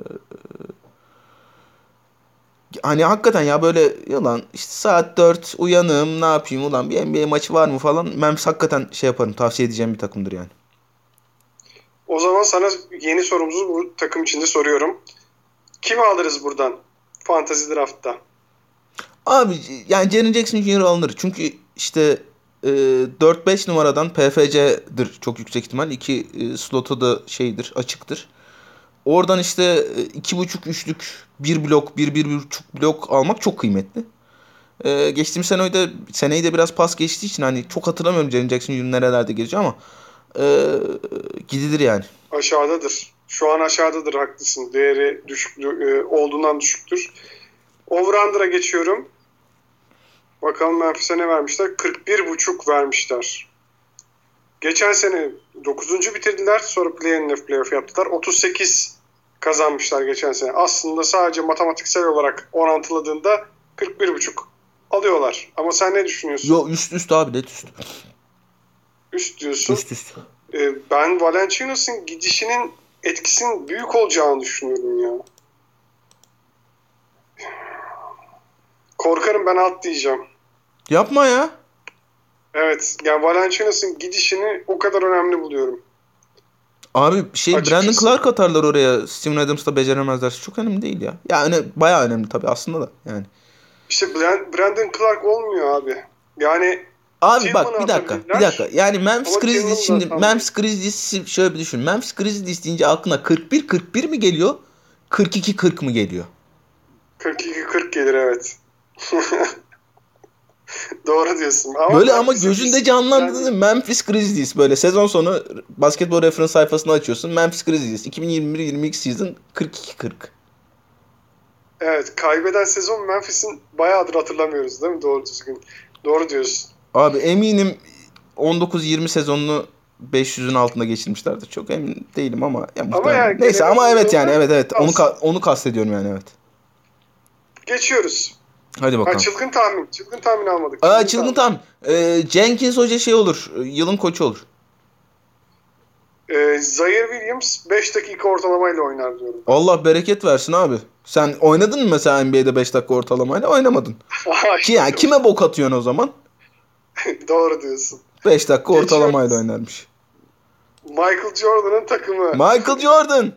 hani hakikaten ya böyle yalan işte saat 4 uyanım ne yapayım ulan bir NBA maçı var mı falan Memphis hakikaten şey yaparım tavsiye edeceğim bir takımdır yani. O zaman sana yeni sorumuzu bu takım içinde soruyorum. Kimi alırız buradan Fantasy Draft'ta? Abi yani Jaren Jackson Jr. alınır. Çünkü işte e, 4-5 numaradan PFC'dir çok yüksek ihtimal. İki e, slotu da şeydir açıktır. Oradan işte iki buçuk üçlük bir blok, bir, bir, buçuk blok almak çok kıymetli. Ee, geçtiğimiz seneyi de, seneyi de biraz pas geçtiği için hani çok hatırlamıyorum Jaren Jackson Jr. nerelerde geçiyor ama e, gidilir yani. Aşağıdadır. Şu an aşağıdadır haklısın. Değeri düşük e, olduğundan düşüktür. Over geçiyorum. Bakalım Memphis'e ne vermişler? 41.5 vermişler. Geçen sene 9. bitirdiler. Sonra play-in playoff yaptılar. 38 kazanmışlar geçen sene. Aslında sadece matematiksel olarak orantıladığında 41.5 alıyorlar. Ama sen ne düşünüyorsun? Yo üst üst abi net üst. Üst diyorsun. Üst üst. Ee, ben Valenciunas'ın gidişinin etkisinin büyük olacağını düşünüyorum ya. Korkarım ben alt diyeceğim. Yapma ya. Evet. Yani Valenciunas'ın gidişini o kadar önemli buluyorum. Abi şey Açıkçası. Brandon Clark atarlar oraya. Steven Adams'da beceremezler. Çok önemli değil ya. Yani bayağı önemli tabii aslında da yani. İşte Brandon Clark olmuyor abi. Yani Abi bak bir dakika bir dakika. Yani Memphis Grizzlies şimdi Memphis Grizzlies şöyle bir düşün. Memphis Grizzlies deyince aklına 41 41 mi geliyor? 42 40 mı geliyor? 42 40 gelir evet. Doğru diyorsun. Ama böyle ama gözünde canlandırdın yani... Memphis Grizzlies böyle sezon sonu basketbol referans sayfasını açıyorsun. Memphis Grizzlies 2021-22 season 42-40. Evet kaybeden sezon Memphis'in bayağıdır hatırlamıyoruz değil mi doğru düzgün. Doğru diyorsun. Abi eminim 19-20 sezonunu 500'ün altında geçirmişlerdir. Çok emin değilim ama ya ama yani, neyse ama evet yani evet evet onu ka- onu kastediyorum yani evet. Geçiyoruz. Hadi bakalım. Ha, çılgın tahmin. Çılgın tahmin almadık. Çılgın Aa, çılgın tahmin. tahmin. Ee, Jenkins hoca şey olur. Yılın koçu olur. Ee, Zaire Williams 5 dakika ortalamayla oynar diyorum. Allah bereket versin abi. Sen oynadın mı mesela NBA'de 5 dakika ortalamayla? Oynamadın. Ki yani kime bok atıyorsun o zaman? Doğru diyorsun. 5 dakika ortalamayla oynarmış. Michael Jordan'ın takımı. Michael Jordan.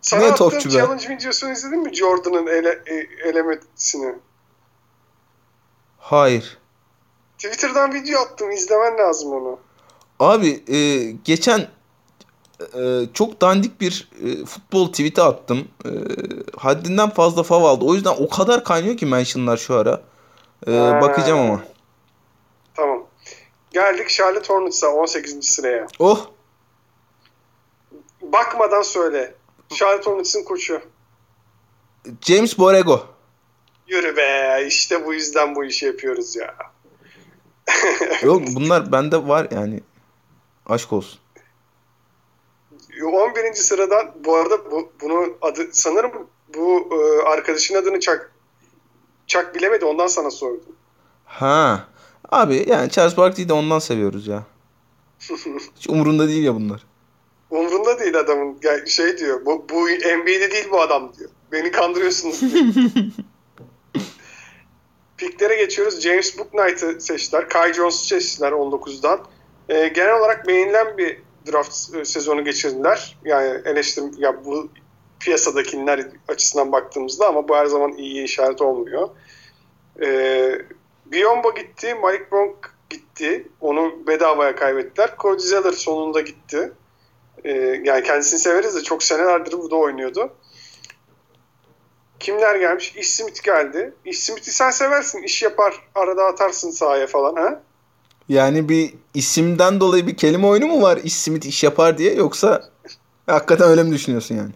Sana ne topçu be? challenge videosunu izledin mi Jordan'ın ele, e, elemesini? Hayır. Twitter'dan video attım. izlemen lazım onu. Abi e, geçen e, çok dandik bir e, futbol tweet'i attım. E, haddinden fazla fav aldı. O yüzden o kadar kaynıyor ki mentionlar şu ara. E, Ha. bakacağım ama. Tamam. Geldik Charlotte Hornets'a 18. sıraya. Oh Bakmadan söyle. Charlotte Hornets'ın koçu. James Borrego. Yürü be. işte bu yüzden bu işi yapıyoruz ya. Yok bunlar bende var yani. Aşk olsun. 11. sıradan bu arada bu, bunu adı sanırım bu e, arkadaşın adını Çak Çak bilemedi ondan sana sordum. Ha. Abi yani Charles Barkley'i de ondan seviyoruz ya. Hiç umurunda değil ya bunlar. Umrunda değil adamın. Gel- Şey diyor. Bu, bu NBA'de değil bu adam diyor. Beni kandırıyorsunuz diyor. Piklere geçiyoruz. James Booknight'ı seçtiler. Kai Jones'u seçtiler 19'dan. Ee, genel olarak beğenilen bir draft e, sezonu geçirdiler. Yani eleştirim ya bu piyasadakiler açısından baktığımızda ama bu her zaman iyi işaret olmuyor. Ee, Biombo gitti, Mike Bronk gitti. Onu bedavaya kaybettiler. Cody Zeller sonunda gitti. Ee, yani kendisini severiz de çok senelerdir burada oynuyordu. Kimler gelmiş? İş Smith geldi. İş Smith'i sen seversin. İş yapar. Arada atarsın sahaya falan. Ha? Yani bir isimden dolayı bir kelime oyunu mu var iş Smith iş yapar diye yoksa hakikaten öyle mi düşünüyorsun yani?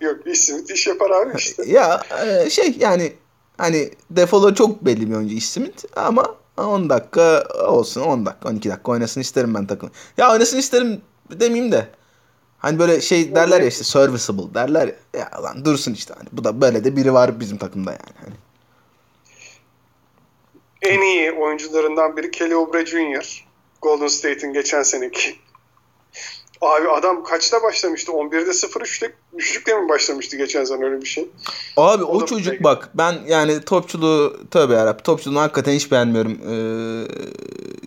Yok İş Smith iş yapar abi işte. Ya e, şey yani hani defolu çok belli bir oyuncu iş Smith ama 10 dakika olsun 10 dakika 12 dakika oynasın isterim ben takım. Ya oynasın isterim demeyeyim de hani böyle şey derler ya işte serviceable derler ya, ya lan dursun işte hani bu da böyle de biri var bizim takımda yani. Hani. En iyi oyuncularından biri Kelly Oubre Jr. Golden State'in geçen seneki. Abi adam kaçta başlamıştı? 11'de 0-3'te üçlükle mi başlamıştı geçen sene öyle bir şey? Abi O o çocuk bak ben yani topçuluğu tövbe yarabbim topçuluğunu hakikaten hiç beğenmiyorum. Ee,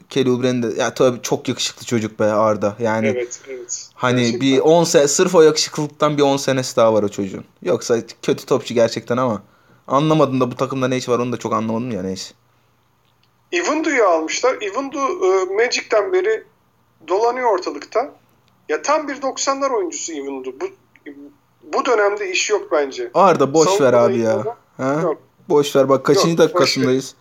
Kelly Oubre'nin de ya tabii çok yakışıklı çocuk be Arda. Yani Evet, evet. hani Gerçekten. bir 10 sene sırf o yakışıklılıktan bir 10 senesi daha var o çocuğun. Yoksa kötü topçu gerçekten ama anlamadım da bu takımda ne iş var onu da çok anlamadım ya neyse. Ivandu'yu almışlar. Ivandu e, Magic'ten beri dolanıyor ortalıkta. Ya tam bir 90'lar oyuncusu Ivandu. Bu bu dönemde iş yok bence. Arda boş ver Savunmada abi ya. ama Ha? Yok. Boş ver bak kaçıncı Yok, dakikasındayız.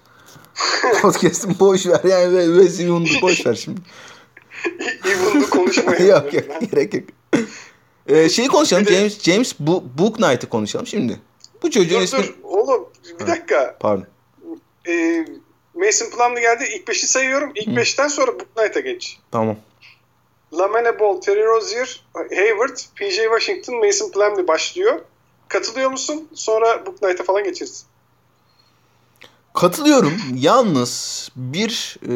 Podcast'ın boş ver yani ve, ve Ziyun'u boş ver şimdi. Ivandu konuşmaya. yok yok gerek yok. Ee, şeyi konuşalım. Bir de- James James Bu- Book Knight'ı konuşalım şimdi. Bu çocuğun Dur ismi dur oğlum bir dakika. pardon. E, Mason Plumlee geldi. İlk 5'i sayıyorum. İlk 5'ten sonra Book Knight'a geç. Tamam. Lamele Ball, Terry Rozier, Hayward, PJ Washington, Mason Plumlee başlıyor. Katılıyor musun? Sonra Book Knight'a falan geçeriz. Katılıyorum. Yalnız bir e,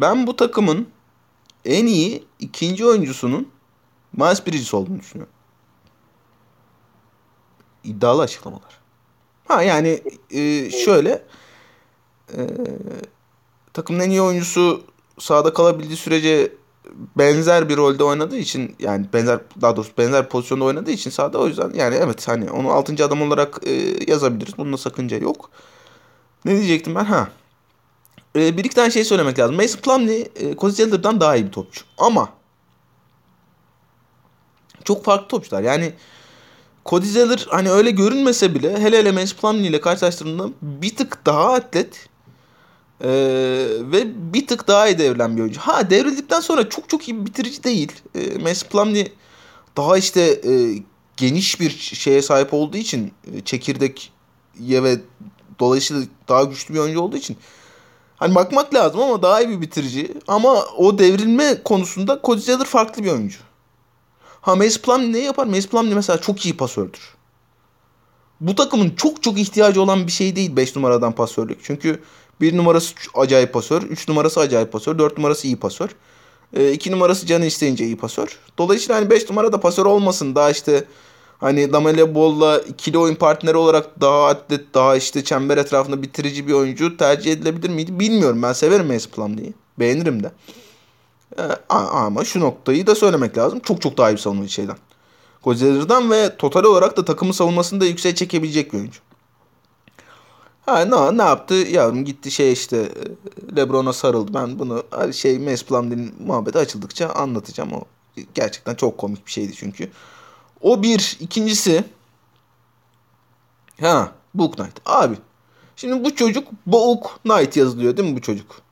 ben bu takımın en iyi ikinci oyuncusunun Miles Bridges olduğunu düşünüyorum. İddialı açıklamalar. Ha yani e, şöyle e, takımın en iyi oyuncusu sahada kalabildiği sürece benzer bir rolde oynadığı için yani benzer daha doğrusu benzer pozisyonda oynadığı için sahada o yüzden yani evet hani onu 6. adam olarak e, yazabiliriz. Bunda sakınca yok. Ne diyecektim ben? Ha. Ee, bir iki tane şey söylemek lazım. Mason Plumlee e, Cody Zeller'dan daha iyi bir topçu. Ama çok farklı topçular. Yani Cody Zeller hani öyle görünmese bile hele hele Mason Plumlee ile karşılaştırdığında bir tık daha atlet ee, ve bir tık daha iyi devrilen bir oyuncu. Ha devrildikten sonra çok çok iyi bir bitirici değil. Ee, Mason Plumlee daha işte e, geniş bir şeye sahip olduğu için e, çekirdek ye ve dolayısıyla daha güçlü bir oyuncu olduğu için hani bakmak lazım ama daha iyi bir bitirici. Ama o devrilme konusunda Cody farklı bir oyuncu. Ha Mason Plumlee ne yapar? Mason Plumlee mesela çok iyi pasördür. Bu takımın çok çok ihtiyacı olan bir şey değil 5 numaradan pasörlük. Çünkü 1 numarası acayip pasör, 3 numarası acayip pasör, 4 numarası iyi pasör. 2 numarası canı isteyince iyi pasör. Dolayısıyla hani 5 numarada pasör olmasın daha işte hani Lamele Ball'la ikili oyun partneri olarak daha atlet, daha işte çember etrafında bitirici bir oyuncu tercih edilebilir miydi bilmiyorum. Ben severim Mason Plumlee'yi. Beğenirim de. Ee, ama şu noktayı da söylemek lazım. Çok çok daha iyi bir savunucu şeyden. Kozer'dan ve total olarak da takımın savunmasını da yükseğe çekebilecek bir oyuncu. Ha ne, ne yaptı? Yavrum gitti şey işte Lebron'a sarıldı. Ben bunu şey Mes Plumlee'nin muhabbeti açıldıkça anlatacağım. O Gerçekten çok komik bir şeydi çünkü. O bir. ikincisi ha Book Knight. Abi şimdi bu çocuk Book Knight yazılıyor değil mi bu çocuk?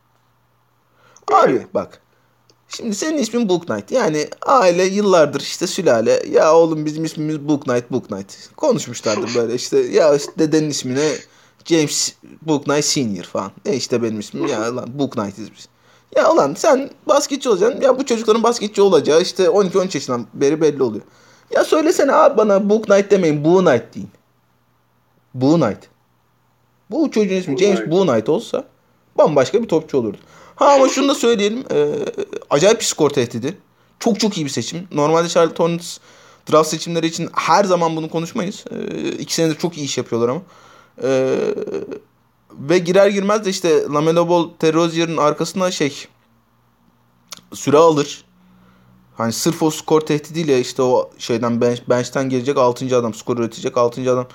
Abi bak. Şimdi senin ismin Book Knight. Yani aile yıllardır işte sülale. Ya oğlum bizim ismimiz Book Knight, Book Knight. Konuşmuşlardır böyle işte. Ya işte dedenin ismine James Book Knight Senior falan. E işte benim ismim ya lan Book Knight'iz biz. Ya ulan sen basketçi olacaksın. Ya bu çocukların basketçi olacağı işte 12-13 yaşından beri belli oluyor. Ya söylesene abi bana Book Knight demeyin. Boo Knight deyin. Boo Knight. Bu çocuğun ismi Boo James. Boo Knight olsa bambaşka bir topçu olurdu. Ha ama şunu da söyleyelim. E, acayip bir skor tehdidi. Çok çok iyi bir seçim. Normalde Charlotte Hornets draft seçimleri için her zaman bunu konuşmayız. E, iki senedir çok iyi iş yapıyorlar ama. E, ve girer girmez de işte Lamelo Ball, Terry Rozier'in arkasına şey süre alır. Hani sırf o skor tehdidiyle işte o şeyden bench, bench'ten gelecek 6. adam skor üretecek 6. adam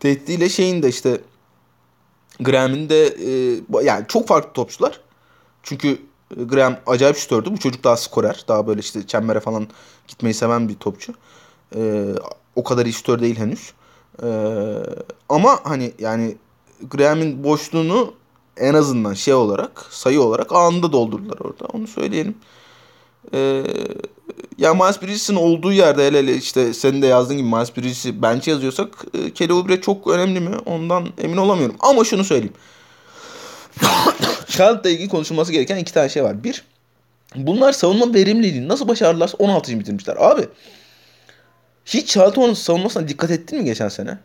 tehdidiyle şeyin de işte Graham'in de e, yani çok farklı topçular. Çünkü e, Graham acayip şutördü. Bu çocuk daha skorer. Daha böyle işte çembere falan gitmeyi seven bir topçu. E, o kadar iyi şutör değil henüz. E, ama hani yani Graham'in boşluğunu en azından şey olarak sayı olarak anında doldurdular orada. Onu söyleyelim. Ee, ya Miles Bridges'in olduğu yerde hele hele işte senin de yazdığın gibi Miles Bridges'i bench yazıyorsak e, Kelly Oubre çok önemli mi? Ondan emin olamıyorum. Ama şunu söyleyeyim. Charlotte'la ilgili konuşulması gereken iki tane şey var. Bir, bunlar savunma verimliliğini nasıl başardılarsa 16. bitirmişler. Abi hiç Charlotte Hornets savunmasına dikkat ettin mi geçen sene?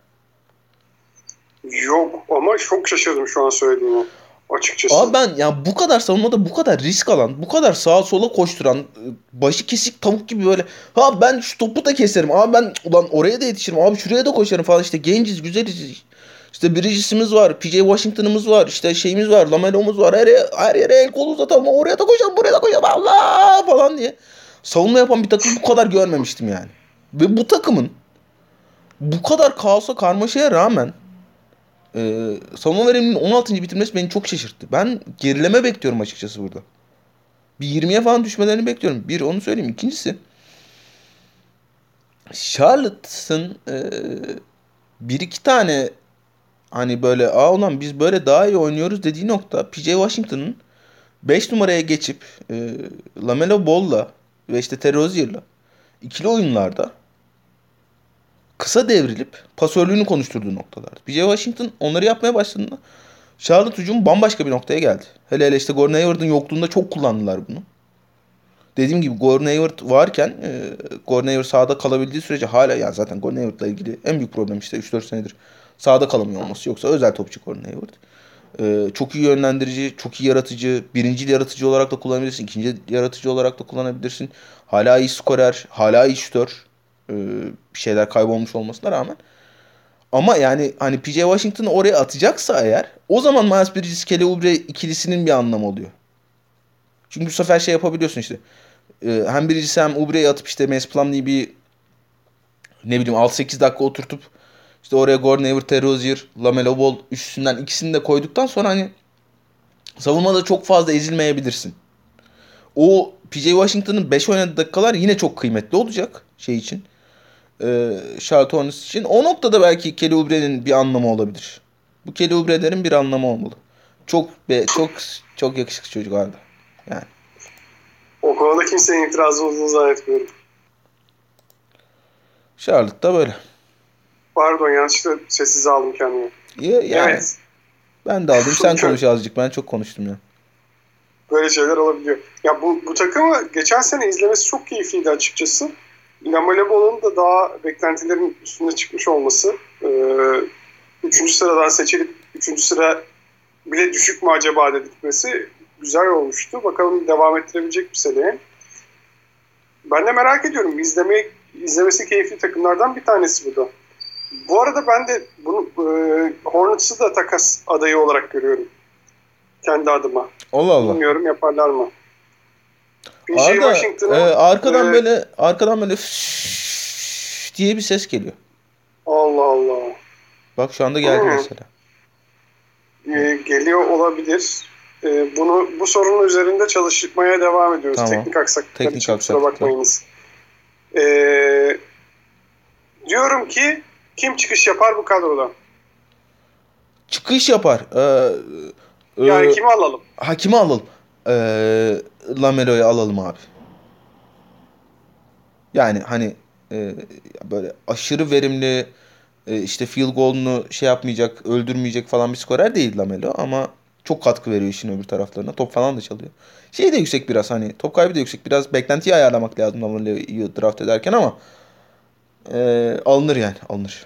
Yok ama çok şaşırdım şu an söylediğine. Açıkçası. Abi ben ya bu kadar savunmada bu kadar risk alan, bu kadar sağa sola koşturan, başı kesik tavuk gibi böyle ha ben şu topu da keserim. Abi ben ulan oraya da yetişirim. Abi şuraya da koşarım falan işte genciz, güzeliz. İşte Bridges'imiz var, PJ Washington'ımız var, işte şeyimiz var, Lamelo'muz var. Her, yere- her yere el kol uzatalım. Oraya da koşalım, buraya da koşalım. Allah falan diye. Savunma yapan bir takım bu kadar görmemiştim yani. Ve bu takımın bu kadar kaosa karmaşaya rağmen ee, savunma veriminin 16. bitirmesi beni çok şaşırttı. Ben gerileme bekliyorum açıkçası burada. Bir 20'ye falan düşmelerini bekliyorum. Bir onu söyleyeyim. İkincisi Charlotte'ın e, bir iki tane hani böyle aa ulan biz böyle daha iyi oynuyoruz dediği nokta PJ Washington'ın 5 numaraya geçip e, Lamelo Ball'la ve işte Terry Rozier'la ikili oyunlarda kısa devrilip pasörlüğünü konuşturduğu noktalar. PJ Washington onları yapmaya başladığında Charlotte hücum bambaşka bir noktaya geldi. Hele hele işte Gordon Hayward'ın yokluğunda çok kullandılar bunu. Dediğim gibi Gordon Hayward varken e, Gordon Hayward sahada kalabildiği sürece hala yani zaten Gordon Hayward'la ilgili en büyük problem işte 3-4 senedir sahada kalamıyor olması. Yoksa özel topçu Gordon Hayward. E, çok iyi yönlendirici, çok iyi yaratıcı. Birinci yaratıcı olarak da kullanabilirsin. ikinci yaratıcı olarak da kullanabilirsin. Hala iyi skorer, hala iyi şutör. E, bir şeyler kaybolmuş olmasına rağmen. Ama yani hani PJ Washington'ı oraya atacaksa eğer o zaman Miles Bridges Kelly Oubre ikilisinin bir anlamı oluyor. Çünkü bu sefer şey yapabiliyorsun işte. E, hem Bridges hem Oubre'yi atıp işte Mace Plumlee'yi bir ne bileyim 6-8 dakika oturtup işte oraya Gordon Hayward, Terry Rozier, Lamelo Ball üstünden ikisini de koyduktan sonra hani savunmada çok fazla ezilmeyebilirsin. O PJ Washington'ın 5 oynadığı dakikalar yine çok kıymetli olacak şey için. Ee, Charlotte Hornets için. O noktada belki Kelly Oubre'nin bir anlamı olabilir. Bu Kelly Oubre'lerin bir anlamı olmalı. Çok be, çok çok yakışıklı çocuk abi. Yani. O konuda kimsenin itirazı olduğunu zannetmiyorum. Charlotte'da böyle. Pardon yanlışlıkla sessiz aldım kendimi. Ya, yani Evet. ben de aldım. Sen konuş azıcık. Ben çok konuştum ya. Böyle şeyler olabiliyor. Ya bu, bu takımı geçen sene izlemesi çok keyifliydi açıkçası. Lamelo Ball'un da daha beklentilerin üstüne çıkmış olması. Ee, üçüncü sıradan seçilip üçüncü sıra bile düşük mü acaba dedirtmesi güzel olmuştu. Bakalım devam ettirebilecek bir seneye. Ben de merak ediyorum. İzlemeyi, izlemesi keyifli takımlardan bir tanesi bu da. Bu arada ben de bunu e, Hornets'ı da takas adayı olarak görüyorum. Kendi adıma. Allah Allah. Bilmiyorum yaparlar mı? PJ Arada, e, arkadan e, böyle arkadan böyle diye bir ses geliyor. Allah Allah. Bak şu anda geldi Hı. mesela. E, geliyor olabilir. E, bunu bu sorunun üzerinde çalışmaya devam ediyoruz. Tamam. Teknik aksaklıklar Teknik için kusura bakmayınız. Ee, diyorum ki kim çıkış yapar bu kadrodan? Çıkış yapar. Ee, e, Yani kimi alalım? Hakimi alalım. Ee, Lamelo'yu alalım abi. Yani hani e, böyle aşırı verimli e, işte field goal'unu şey yapmayacak, öldürmeyecek falan bir skorer değil Lamelo ama çok katkı veriyor işin öbür taraflarına. Top falan da çalıyor. Şey de yüksek biraz hani top kaybı da yüksek. Biraz beklentiyi ayarlamak lazım Lamelo'yu draft ederken ama e, alınır yani alınır.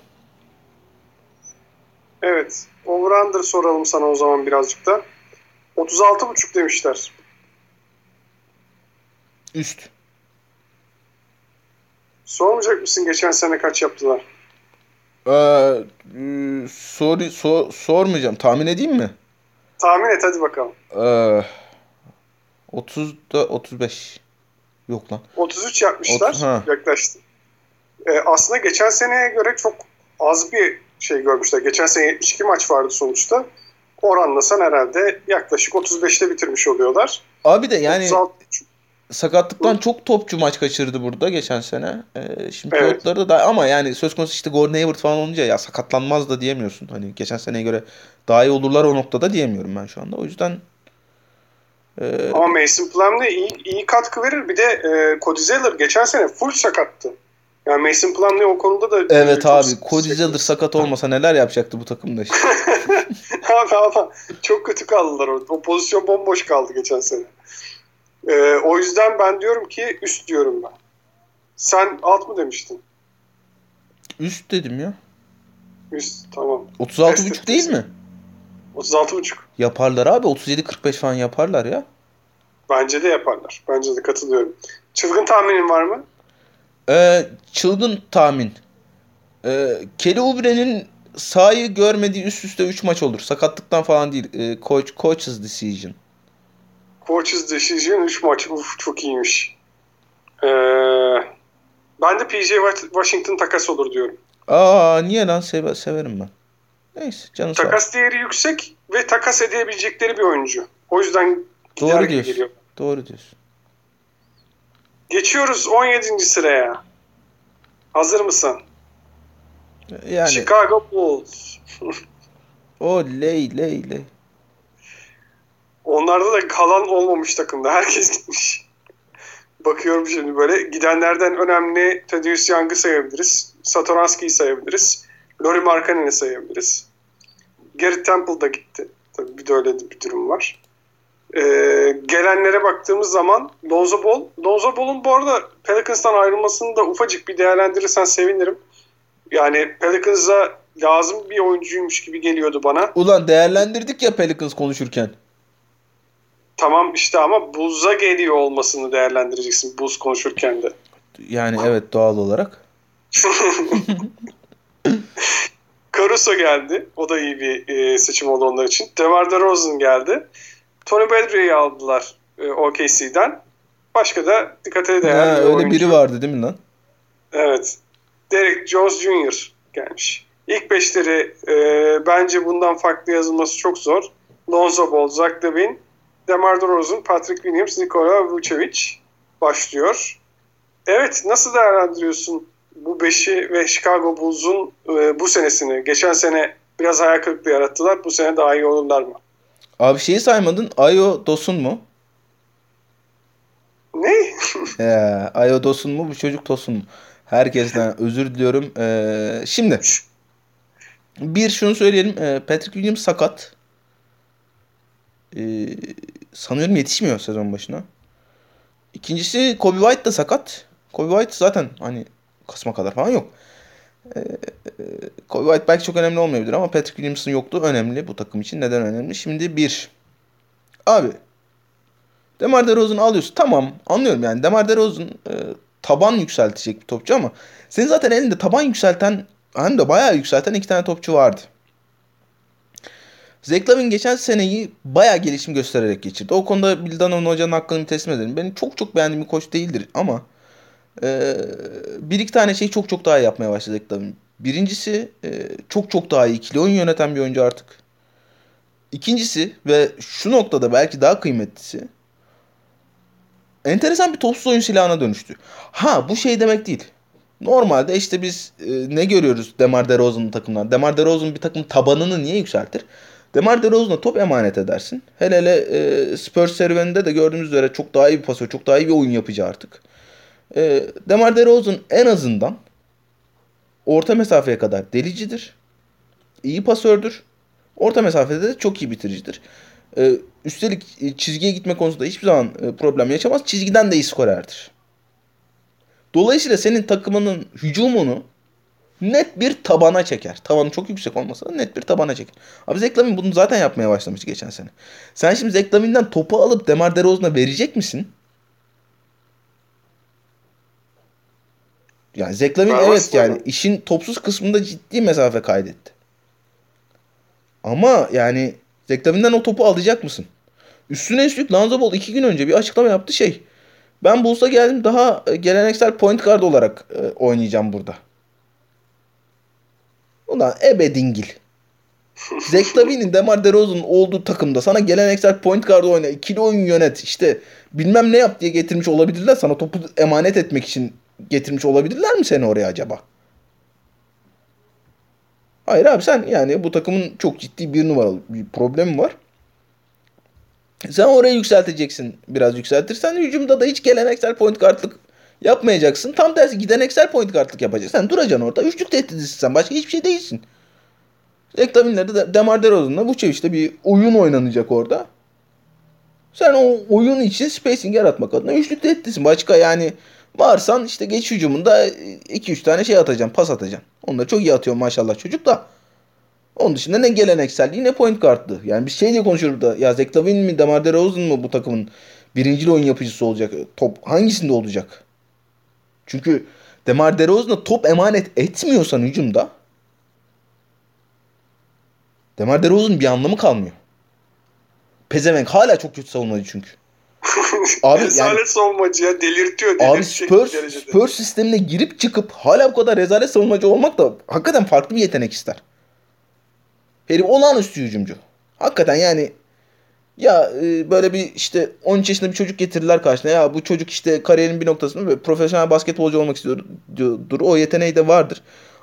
Evet. Over-under soralım sana o zaman birazcık da. 36.5 demişler. Üst. Sormayacak mısın geçen sene kaç yaptılar? Ee, e, sor, sor, sormayacağım. Tahmin edeyim mi? Tahmin et hadi bakalım. Ee, 30 da 35. Yok lan. 33 yapmışlar. Otuz- ha. yaklaştı. Ee, aslında geçen seneye göre çok az bir şey görmüşler. Geçen sene 72 maç vardı sonuçta. Oranlasan herhalde yaklaşık 35'te bitirmiş oluyorlar. Abi de yani 36 sakatlıktan çok topçu maç kaçırdı burada geçen sene. Ee, şimdi Evet. pilotları da ama yani söz konusu işte Gordon Hayward falan olunca ya sakatlanmaz da diyemiyorsun. Hani geçen seneye göre daha iyi olurlar o noktada diyemiyorum ben şu anda. O yüzden e, Ama Mason Plumlee iyi, iyi katkı verir. Bir de e, Cody Zeller geçen sene full sakattı. Yani Mason Plumlee o konuda da evet abi Cody. Zeller sakat olmasa neler yapacaktı bu takımda işte. abi ama çok kötü kaldılar orada. O pozisyon bomboş kaldı geçen sene. E, o yüzden ben diyorum ki üst diyorum ben. Sen alt mı demiştin? Üst dedim ya. Üst tamam. 36.5 değil mi? 36.5. Yaparlar abi 37-45 falan yaparlar ya. Bence de yaparlar. Bence de katılıyorum. Çılgın tahminin var mı? Ee, çılgın tahmin. Ee, Kelly Oubre'nin sahayı görmediği üst üste 3 maç olur. Sakatlıktan falan değil. Ee, coach, coach's decision. Coach's Decision 3 maç. Uf çok iyiymiş. Ee, ben de PJ Washington takas olur diyorum. Aa niye lan Seve- severim ben. Neyse sağ olsun. Takas değeri yüksek ve takas edebilecekleri bir oyuncu. O yüzden Doğru diyorsun. geliyor. Doğru diyorsun. Geçiyoruz 17. sıraya. Hazır mısın? Yani Chicago Bulls. o ley ley. Onlarda da kalan olmamış takımda. Herkes gitmiş. Bakıyorum şimdi böyle. Gidenlerden önemli Thaddeus Young'ı sayabiliriz. Satoranski'yi sayabiliriz. Laurie Markkanen'i sayabiliriz. Garrett Temple da gitti. Tabii bir de öyle bir durum var. Ee, gelenlere baktığımız zaman Lonzo Ball. Lonzo Ball'un bu arada Pelicans'tan ayrılmasını da ufacık bir değerlendirirsen sevinirim. Yani Pelicans'a lazım bir oyuncuymuş gibi geliyordu bana. Ulan değerlendirdik ya Pelicans konuşurken. Tamam işte ama Bulls'a geliyor olmasını değerlendireceksin Bulls konuşurken de. Yani evet doğal olarak. Caruso geldi. O da iyi bir e, seçim oldu onlar için. DeMar DeRozan geldi. Tony Bradley'i aldılar e, OKC'den. Başka da dikkate değer Ha, bir öyle oyuncu. biri vardı değil mi lan? Evet. Derek Jones Jr. gelmiş. İlk beşleri e, bence bundan farklı yazılması çok zor. Lonzo Ball, Zach Lavin, DeMar DeRozan, Patrick Williams, Nikola Vucevic başlıyor. Evet, nasıl değerlendiriyorsun bu beşi ve Chicago Bulls'un e, bu senesini? Geçen sene biraz hayal kırıklığı yarattılar. Bu sene daha iyi olurlar mı? Abi şeyi saymadın. Ayo Dosun mu? Ne? Ee, Ayo Dosun mu? Bu çocuk Tosun mu? Herkesten özür diliyorum. Ee, şimdi bir şunu söyleyelim. Ee, Patrick Williams sakat. Ee, sanıyorum yetişmiyor sezon başına. İkincisi Kobe White da sakat. Kobe White zaten hani Kasım'a kadar falan yok. Ee, e, Kobe White belki çok önemli olmayabilir ama Patrick Williams'ın yokluğu önemli bu takım için. Neden önemli? Şimdi bir. Abi Demar DeRozan'ı alıyorsun. Tamam anlıyorum yani. Demar DeRozan e, taban yükseltecek bir topçu ama senin zaten elinde taban yükselten hem de bayağı yükselten iki tane topçu vardı. Zach Lavin geçen seneyi bayağı gelişim göstererek geçirdi. O konuda Bill Donovan hocanın hakkını teslim ederim. Benim çok çok beğendiğim bir koç değildir ama e, bir iki tane şey çok çok daha iyi yapmaya başladı Zach Lavin. Birincisi e, çok çok daha iyi ikili oyun yöneten bir oyuncu artık. İkincisi ve şu noktada belki daha kıymetlisi enteresan bir topsuz oyun silahına dönüştü. Ha bu şey demek değil. Normalde işte biz e, ne görüyoruz Demar DeRozan'ın takımlar. Demar DeRozan bir takım tabanını niye yükseltir? Demar DeRozan'a top emanet edersin. Hele hele e, Spurs serüveninde de gördüğümüz üzere çok daha iyi bir pasör, çok daha iyi bir oyun yapıcı artık. E, Demar DeRozan en azından orta mesafeye kadar delicidir. İyi pasördür. Orta mesafede de çok iyi bitiricidir. E, üstelik çizgiye gitme konusunda hiçbir zaman e, problem yaşamaz. Çizgiden de iyi skorerdir. Dolayısıyla senin takımının hücumunu net bir tabana çeker. Tavanı çok yüksek olmasa da net bir tabana çeker. Abi Zeklavin bunu zaten yapmaya başlamıştı geçen sene. Sen şimdi Zeklavin'den topu alıp Demar DeRozan'a verecek misin? Yani Zeklavin evet yani işin topsuz kısmında ciddi mesafe kaydetti. Ama yani Zeklavin'den o topu alacak mısın? Üstüne üstlük Lonzo Ball iki gün önce bir açıklama yaptı şey. Ben Bulls'a geldim daha e, geleneksel point guard olarak e, oynayacağım burada. Ulan ebe dingil. Zach Lavine'in Demar DeRozan'ın olduğu takımda sana geleneksel point guard oyna, ikili oyun yönet, işte bilmem ne yap diye getirmiş olabilirler. Sana topu emanet etmek için getirmiş olabilirler mi seni oraya acaba? Hayır abi sen yani bu takımın çok ciddi bir numaralı bir problemi var. Sen orayı yükselteceksin. Biraz yükseltirsen hücumda da hiç geleneksel point guardlık yapmayacaksın. Tam tersi gideneksel point guardlık yapacaksın. Sen duracaksın orada. Üçlük tehditlisin sen. Başka hiçbir şey değilsin. Reklamинlerde de Demar DeRozan'la bu işte bir oyun oynanacak orada. Sen o oyun için spacing yaratmak adına üçlük tehditlisin. Başka yani varsan işte geç hücumunda 2-3 tane şey atacaksın. Pas atacaksın. Onları çok iyi atıyor maşallah çocuk da. Onun dışında ne gelenekselliği ne point guardlı. Yani biz şey diye konuşuyoruz da ya Zach Lavine mi Demar DeRozan mı bu takımın birinci oyun yapıcısı olacak? Top hangisinde olacak? Çünkü Demar DeRozan'a top emanet etmiyorsan hücumda Demar DeRozan'ın bir anlamı kalmıyor. Pezevenk hala çok kötü savunmacı çünkü. Abi rezalet yani, savunmacı ya delirtiyor. Abi Spurs, Spurs sistemine girip çıkıp hala bu kadar rezalet savunmacı olmak da hakikaten farklı bir yetenek ister. Herif olağanüstü hücumcu. Hakikaten yani ya e, böyle bir işte 13 yaşında bir çocuk getirdiler karşına. Ya bu çocuk işte kariyerin bir noktasında böyle profesyonel basketbolcu olmak istiyordur. O yeteneği de vardır.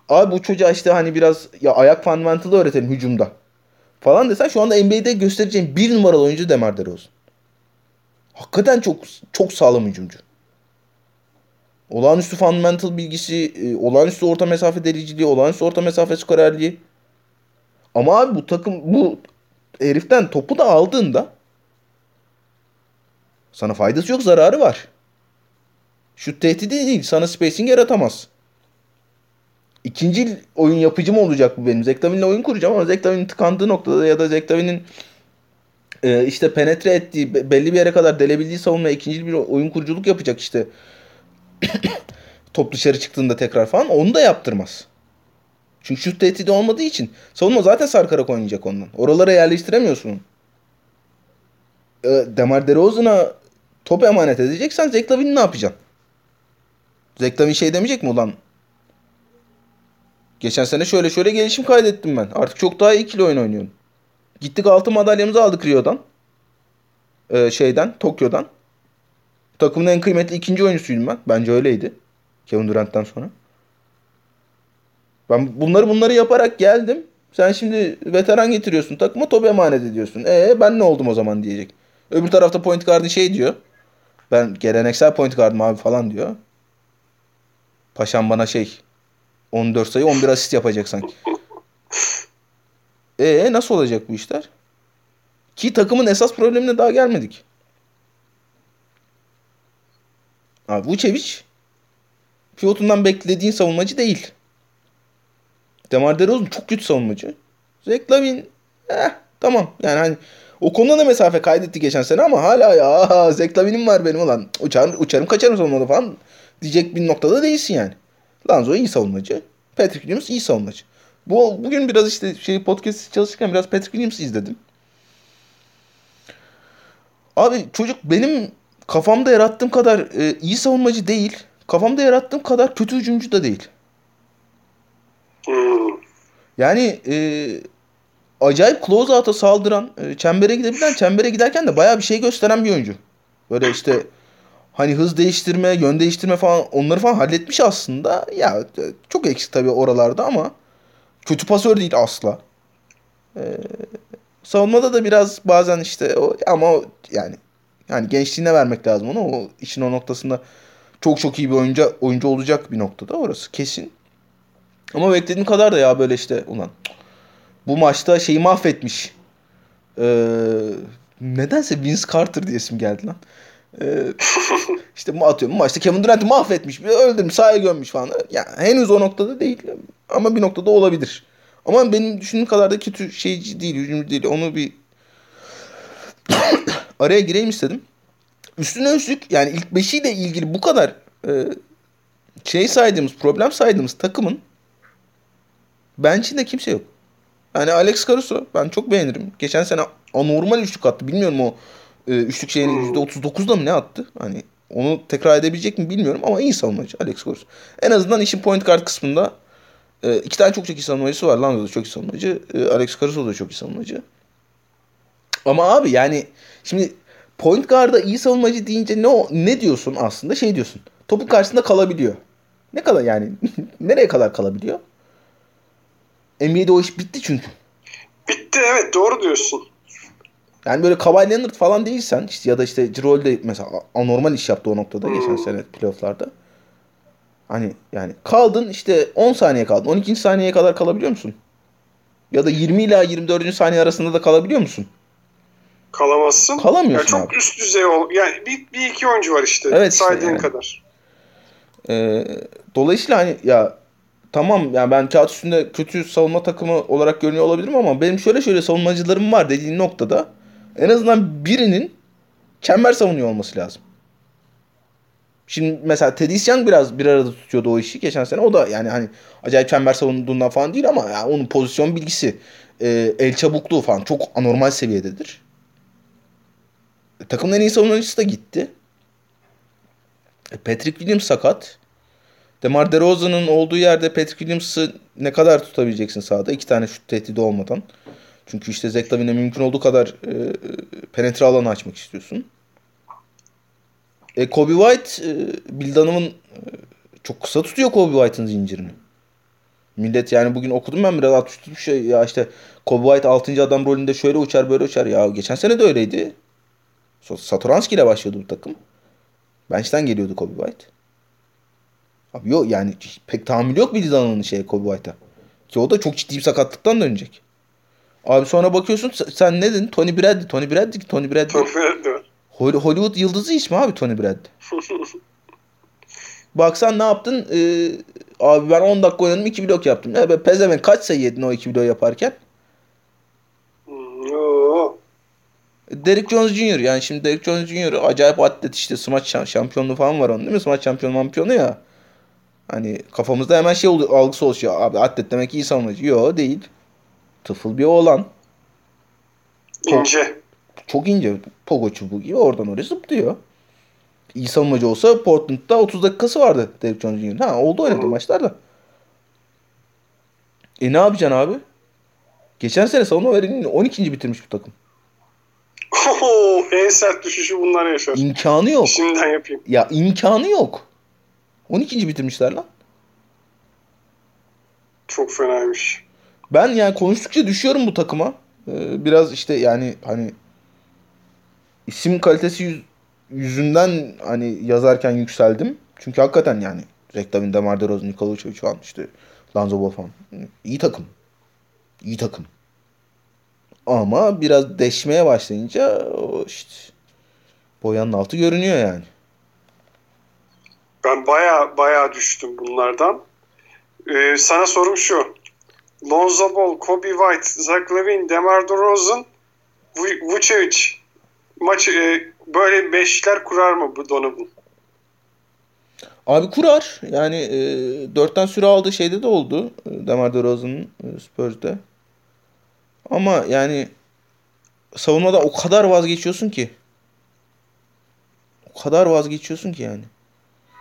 Abi bu çocuğa işte hani biraz ya ayak fundamentalı öğretelim hücumda. Falan desen şu anda NBA'de göstereceğim bir numaralı oyuncu Demar DeRozan. Hakikaten çok çok sağlam hücumcu. Olağanüstü fundamental bilgisi, e, olağanüstü orta mesafe deliciliği, olağanüstü orta mesafe skorerliği. Ama abi bu takım bu heriften topu da aldığında sana faydası yok zararı var. Şut tehdidi değil. Sana spacing yaratamaz. İkinci oyun yapıcı mı olacak bu benim? Zektavin'le oyun kuracağım ama Zektavin'in tıkandığı noktada ya da Zektavin'in e, işte penetre ettiği belli bir yere kadar delebildiği savunmaya ikinci bir oyun kuruculuk yapacak işte. Top dışarı çıktığında tekrar falan onu da yaptırmaz. Çünkü şut tehdidi olmadığı için savunma zaten sarkarak oynayacak ondan. Oralara yerleştiremiyorsun. E, Demar DeRozan'a top emanet edeceksen Zeklavin'i ne yapacaksın? Zeklavin şey demeyecek mi ulan? Geçen sene şöyle şöyle gelişim kaydettim ben. Artık çok daha iyi ikili oyun oynuyorum. Gittik altın madalyamızı aldık Rio'dan. Ee, şeyden, Tokyo'dan. Takımın en kıymetli ikinci oyuncusuydum ben. Bence öyleydi. Kevin Durant'tan sonra. Ben bunları bunları yaparak geldim. Sen şimdi veteran getiriyorsun takıma top emanet ediyorsun. E ben ne oldum o zaman diyecek. Öbür tarafta point guard'ı şey diyor. Ben geleneksel point guard'ım abi falan diyor. Paşam bana şey 14 sayı 11 asist yapacak sanki. E nasıl olacak bu işler? Ki takımın esas problemine daha gelmedik. Abi Vucevic pivotundan beklediğin savunmacı değil. Demar DeRozan çok kötü savunmacı. Zach Lavin eh, tamam yani hani o konuda da mesafe kaydetti geçen sene ama hala ya Zach Lavin'im var benim olan. Uçar, uçarım kaçarım savunmada falan diyecek bir noktada değilsin yani. Lanzo iyi savunmacı. Patrick Williams iyi savunmacı. Bu bugün biraz işte şey podcast çalışırken biraz Patrick Williams izledim. Abi çocuk benim kafamda yarattığım kadar e, iyi savunmacı değil. Kafamda yarattığım kadar kötü hücumcu da değil. Yani e, acayip close out'a saldıran, e, çembere gidebilen, çembere giderken de bayağı bir şey gösteren bir oyuncu. Böyle işte hani hız değiştirme, yön değiştirme falan onları falan halletmiş aslında. Ya çok eksik tabii oralarda ama kötü pasör değil asla. Ee, savunmada da biraz bazen işte o ama o yani yani gençliğine vermek lazım onu. O işin o noktasında çok çok iyi bir oyuncu oyuncu olacak bir noktada orası kesin. Ama beklediğim kadar da ya böyle işte ulan bu maçta şeyi mahvetmiş. Ee, nedense Vince Carter diye isim geldi lan. Ee, işte atıyorum maçta Kevin Durant'ı mahvetmiş. Öldürmüş, sahaya gömmüş falan. Yani henüz o noktada değil ama bir noktada olabilir. Ama benim düşündüğüm kadar da kötü şeyci değil, hücumcu değil. Onu bir araya gireyim istedim. Üstüne üstlük yani ilk beşiyle ilgili bu kadar e, şey saydığımız, problem saydığımız takımın bench'inde kimse yok. Yani Alex Caruso ben çok beğenirim. Geçen sene anormal üçlük attı. Bilmiyorum o üçlük şeyini %39'da mı ne attı? Hani onu tekrar edebilecek mi bilmiyorum ama iyi savunmacı Alex Caruso. En azından işin point guard kısmında e, iki tane çok çok iyi savunmacısı var. Lonzo da çok iyi savunmacı. E, Alex Caruso da çok iyi savunmacı. Ama abi yani şimdi point guard'a iyi savunmacı deyince ne o, ne diyorsun aslında? Şey diyorsun. Topu karşısında kalabiliyor. Ne kadar yani? nereye kadar kalabiliyor? NBA'de o iş bitti çünkü. Bitti evet doğru diyorsun. Yani böyle Kawhi Leonard falan değilsen işte ya da işte Cirol de mesela anormal iş yaptı o noktada hmm. geçen sene playofflarda. Hani yani kaldın işte 10 saniye kaldın. 12. saniyeye kadar kalabiliyor musun? Ya da 20 ila 24. saniye arasında da kalabiliyor musun? Kalamazsın. Kalamıyorsun yani çok abi. üst düzey ol. Yani bir, bir iki oyuncu var işte. Evet saydığın yani. kadar. Ee, dolayısıyla hani ya tamam yani ben kağıt üstünde kötü savunma takımı olarak görünüyor olabilirim ama benim şöyle şöyle savunmacılarım var dediğin noktada en azından birinin çember savunuyor olması lazım. Şimdi mesela Teddy Young biraz bir arada tutuyordu o işi geçen sene. O da yani hani acayip çember savunduğundan falan değil ama yani onun pozisyon bilgisi, e, el çabukluğu falan çok anormal seviyededir. E, takımın en iyi savunucusu da gitti. E, Patrick Williams sakat. DeMar DeRozan'ın olduğu yerde Patrick Williams'ı ne kadar tutabileceksin sahada? iki tane şut tehdidi olmadan. Çünkü işte Zach Lavin'e mümkün olduğu kadar e, penetre alanı açmak istiyorsun. E, Kobe White, e, Bill Dunham'ın e, çok kısa tutuyor Kobe White'ın zincirini. Millet yani bugün okudum ben biraz atış tutmuş şey ya işte Kobe White 6. adam rolünde şöyle uçar böyle uçar. Ya geçen sene de öyleydi. Satoranski ile başlıyordu bu takım. Bench'ten geliyordu Kobe White. Abi yok yani pek tahammülü yok Bill Dunham'ın şeye Kobe White'a. Ki o da çok ciddi bir sakatlıktan dönecek. Abi sonra bakıyorsun sen ne dedin? Tony Bradley. Tony Bradley. Tony Bradley. Tony Bradley. Hollywood yıldızı ismi abi Tony Bradley. Baksan ne yaptın? Ee, abi ben 10 dakika oynadım 2 blok yaptım. Ya be pezeven kaç sayı yedin o 2 blok yaparken? Derek Jones Jr. yani şimdi Derek Jones Jr. acayip atlet işte smaç şampiyonluğu falan var onun değil mi? Smaç şampiyonu şampiyonu ya. Hani kafamızda hemen şey algısı oluşuyor. Abi atlet demek iyi savunucu. Yok değil. Tıfıl bir oğlan. İnce. Çok ince. Pogo çubuğu gibi oradan oraya zıplıyor. İyi savunmacı olsa Portland'da 30 dakikası vardı Derek Jones Jr. Ha oldu oynadı maçlarda. E ne yapacaksın abi? Geçen sene savunma verimini 12. bitirmiş bu takım. Oho, en sert düşüşü bunlar yaşar. İmkanı yok. Şimdiden yapayım. Ya imkanı yok. 12. bitirmişler lan. Çok fenaymış. Ben yani konuştukça düşüyorum bu takıma. Ee, biraz işte yani hani isim kalitesi yüz, yüzünden hani yazarken yükseldim. Çünkü hakikaten yani Reklam'ın Demar DeRozan, Nikola Vucevic falan işte Lonzo Ball falan. İyi takım. İyi takım. Ama biraz deşmeye başlayınca o işte boyanın altı görünüyor yani. Ben baya baya düştüm bunlardan. Ee, sana sorum şu. Lonzo Ball, Kobe White, Zach Levine, DeMar DeRozan, Vucevic maçı e, böyle beşler kurar mı bu Donovan? Abi kurar. Yani e, dörtten süre aldığı şeyde de oldu. E, DeMar DeRozan'ın e, Spurs'de. Ama yani savunmada o kadar vazgeçiyorsun ki. O kadar vazgeçiyorsun ki yani.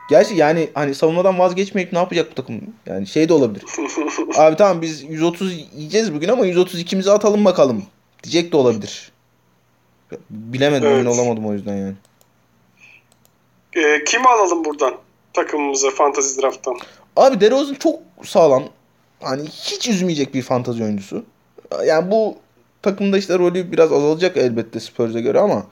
Gerçi yani hani savunmadan vazgeçmeyip ne yapacak bu takım? Yani şey de olabilir. Abi tamam biz 130 yiyeceğiz bugün ama 132'mizi atalım bakalım. Diyecek de olabilir. Bilemedim evet. emin olamadım o yüzden yani. Ee, kimi alalım buradan takımımıza fantasy draft'tan? Abi DeRozan çok sağlam. Hani hiç üzmeyecek bir fantazi oyuncusu. Yani bu takımda işte rolü biraz azalacak elbette Spurs'e göre ama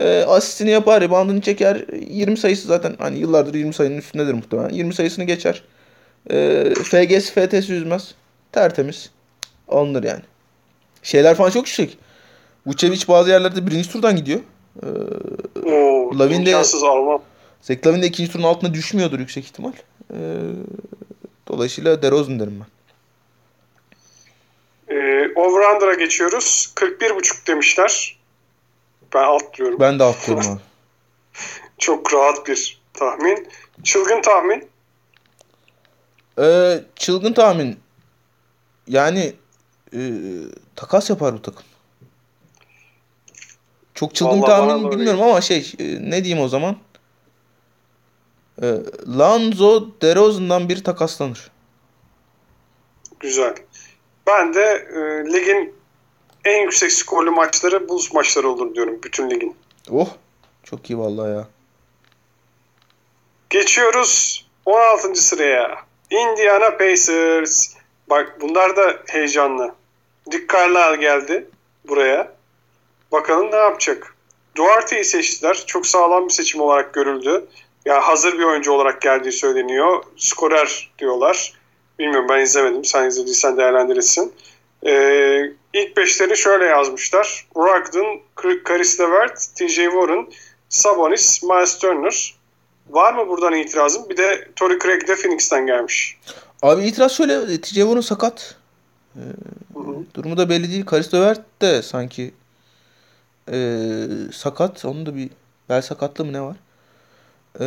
e, asistini yapar, reboundını çeker. 20 sayısı zaten hani yıllardır 20 sayının üstündedir muhtemelen. 20 sayısını geçer. E, FGS, FTS yüzmez. Tertemiz. Alınır yani. Şeyler falan çok yüksek. Vucevic bazı yerlerde birinci turdan gidiyor. Ee, Oo, Lavin de-. Zach Lavin de ikinci turun altına düşmüyordur yüksek ihtimal. Ee, dolayısıyla DeRozan derim ben. Ee, over-under'a geçiyoruz. 41.5 demişler. Ben alt diyorum. Ben de atlıyorum abi. Çok rahat bir tahmin. Çılgın tahmin. Ee, çılgın tahmin. Yani e, takas yapar bu takım. Çok çılgın Vallahi bana tahmin da öyle bilmiyorum ama şey e, ne diyeyim o zaman? Ee, Lanzo DeRozan'dan biri takaslanır. Güzel. Ben de e, ligin en yüksek skorlu maçları Bulls maçları olur diyorum. Bütün ligin. Oh çok iyi vallahi ya. Geçiyoruz 16. sıraya. Indiana Pacers. Bak bunlar da heyecanlı. Dick Carlisle geldi buraya. Bakalım ne yapacak. Duarte'yi seçtiler. Çok sağlam bir seçim olarak görüldü. Ya hazır bir oyuncu olarak geldiği söyleniyor. Skorer diyorlar. Bilmiyorum ben izlemedim. Sen izlediysen değerlendirirsin. Ee, ilk beşleri şöyle yazmışlar. Brogdon, Karis LeVert, TJ Warren, Sabonis, Miles Turner. Var mı buradan itirazın? Bir de Torrey Craig de Phoenix'ten gelmiş. Abi itiraz şöyle. TJ Warren sakat. Ee, durumu da belli değil. Karis Levert de sanki ee, sakat. Onun da bir bel sakatlığı mı ne var? Ee,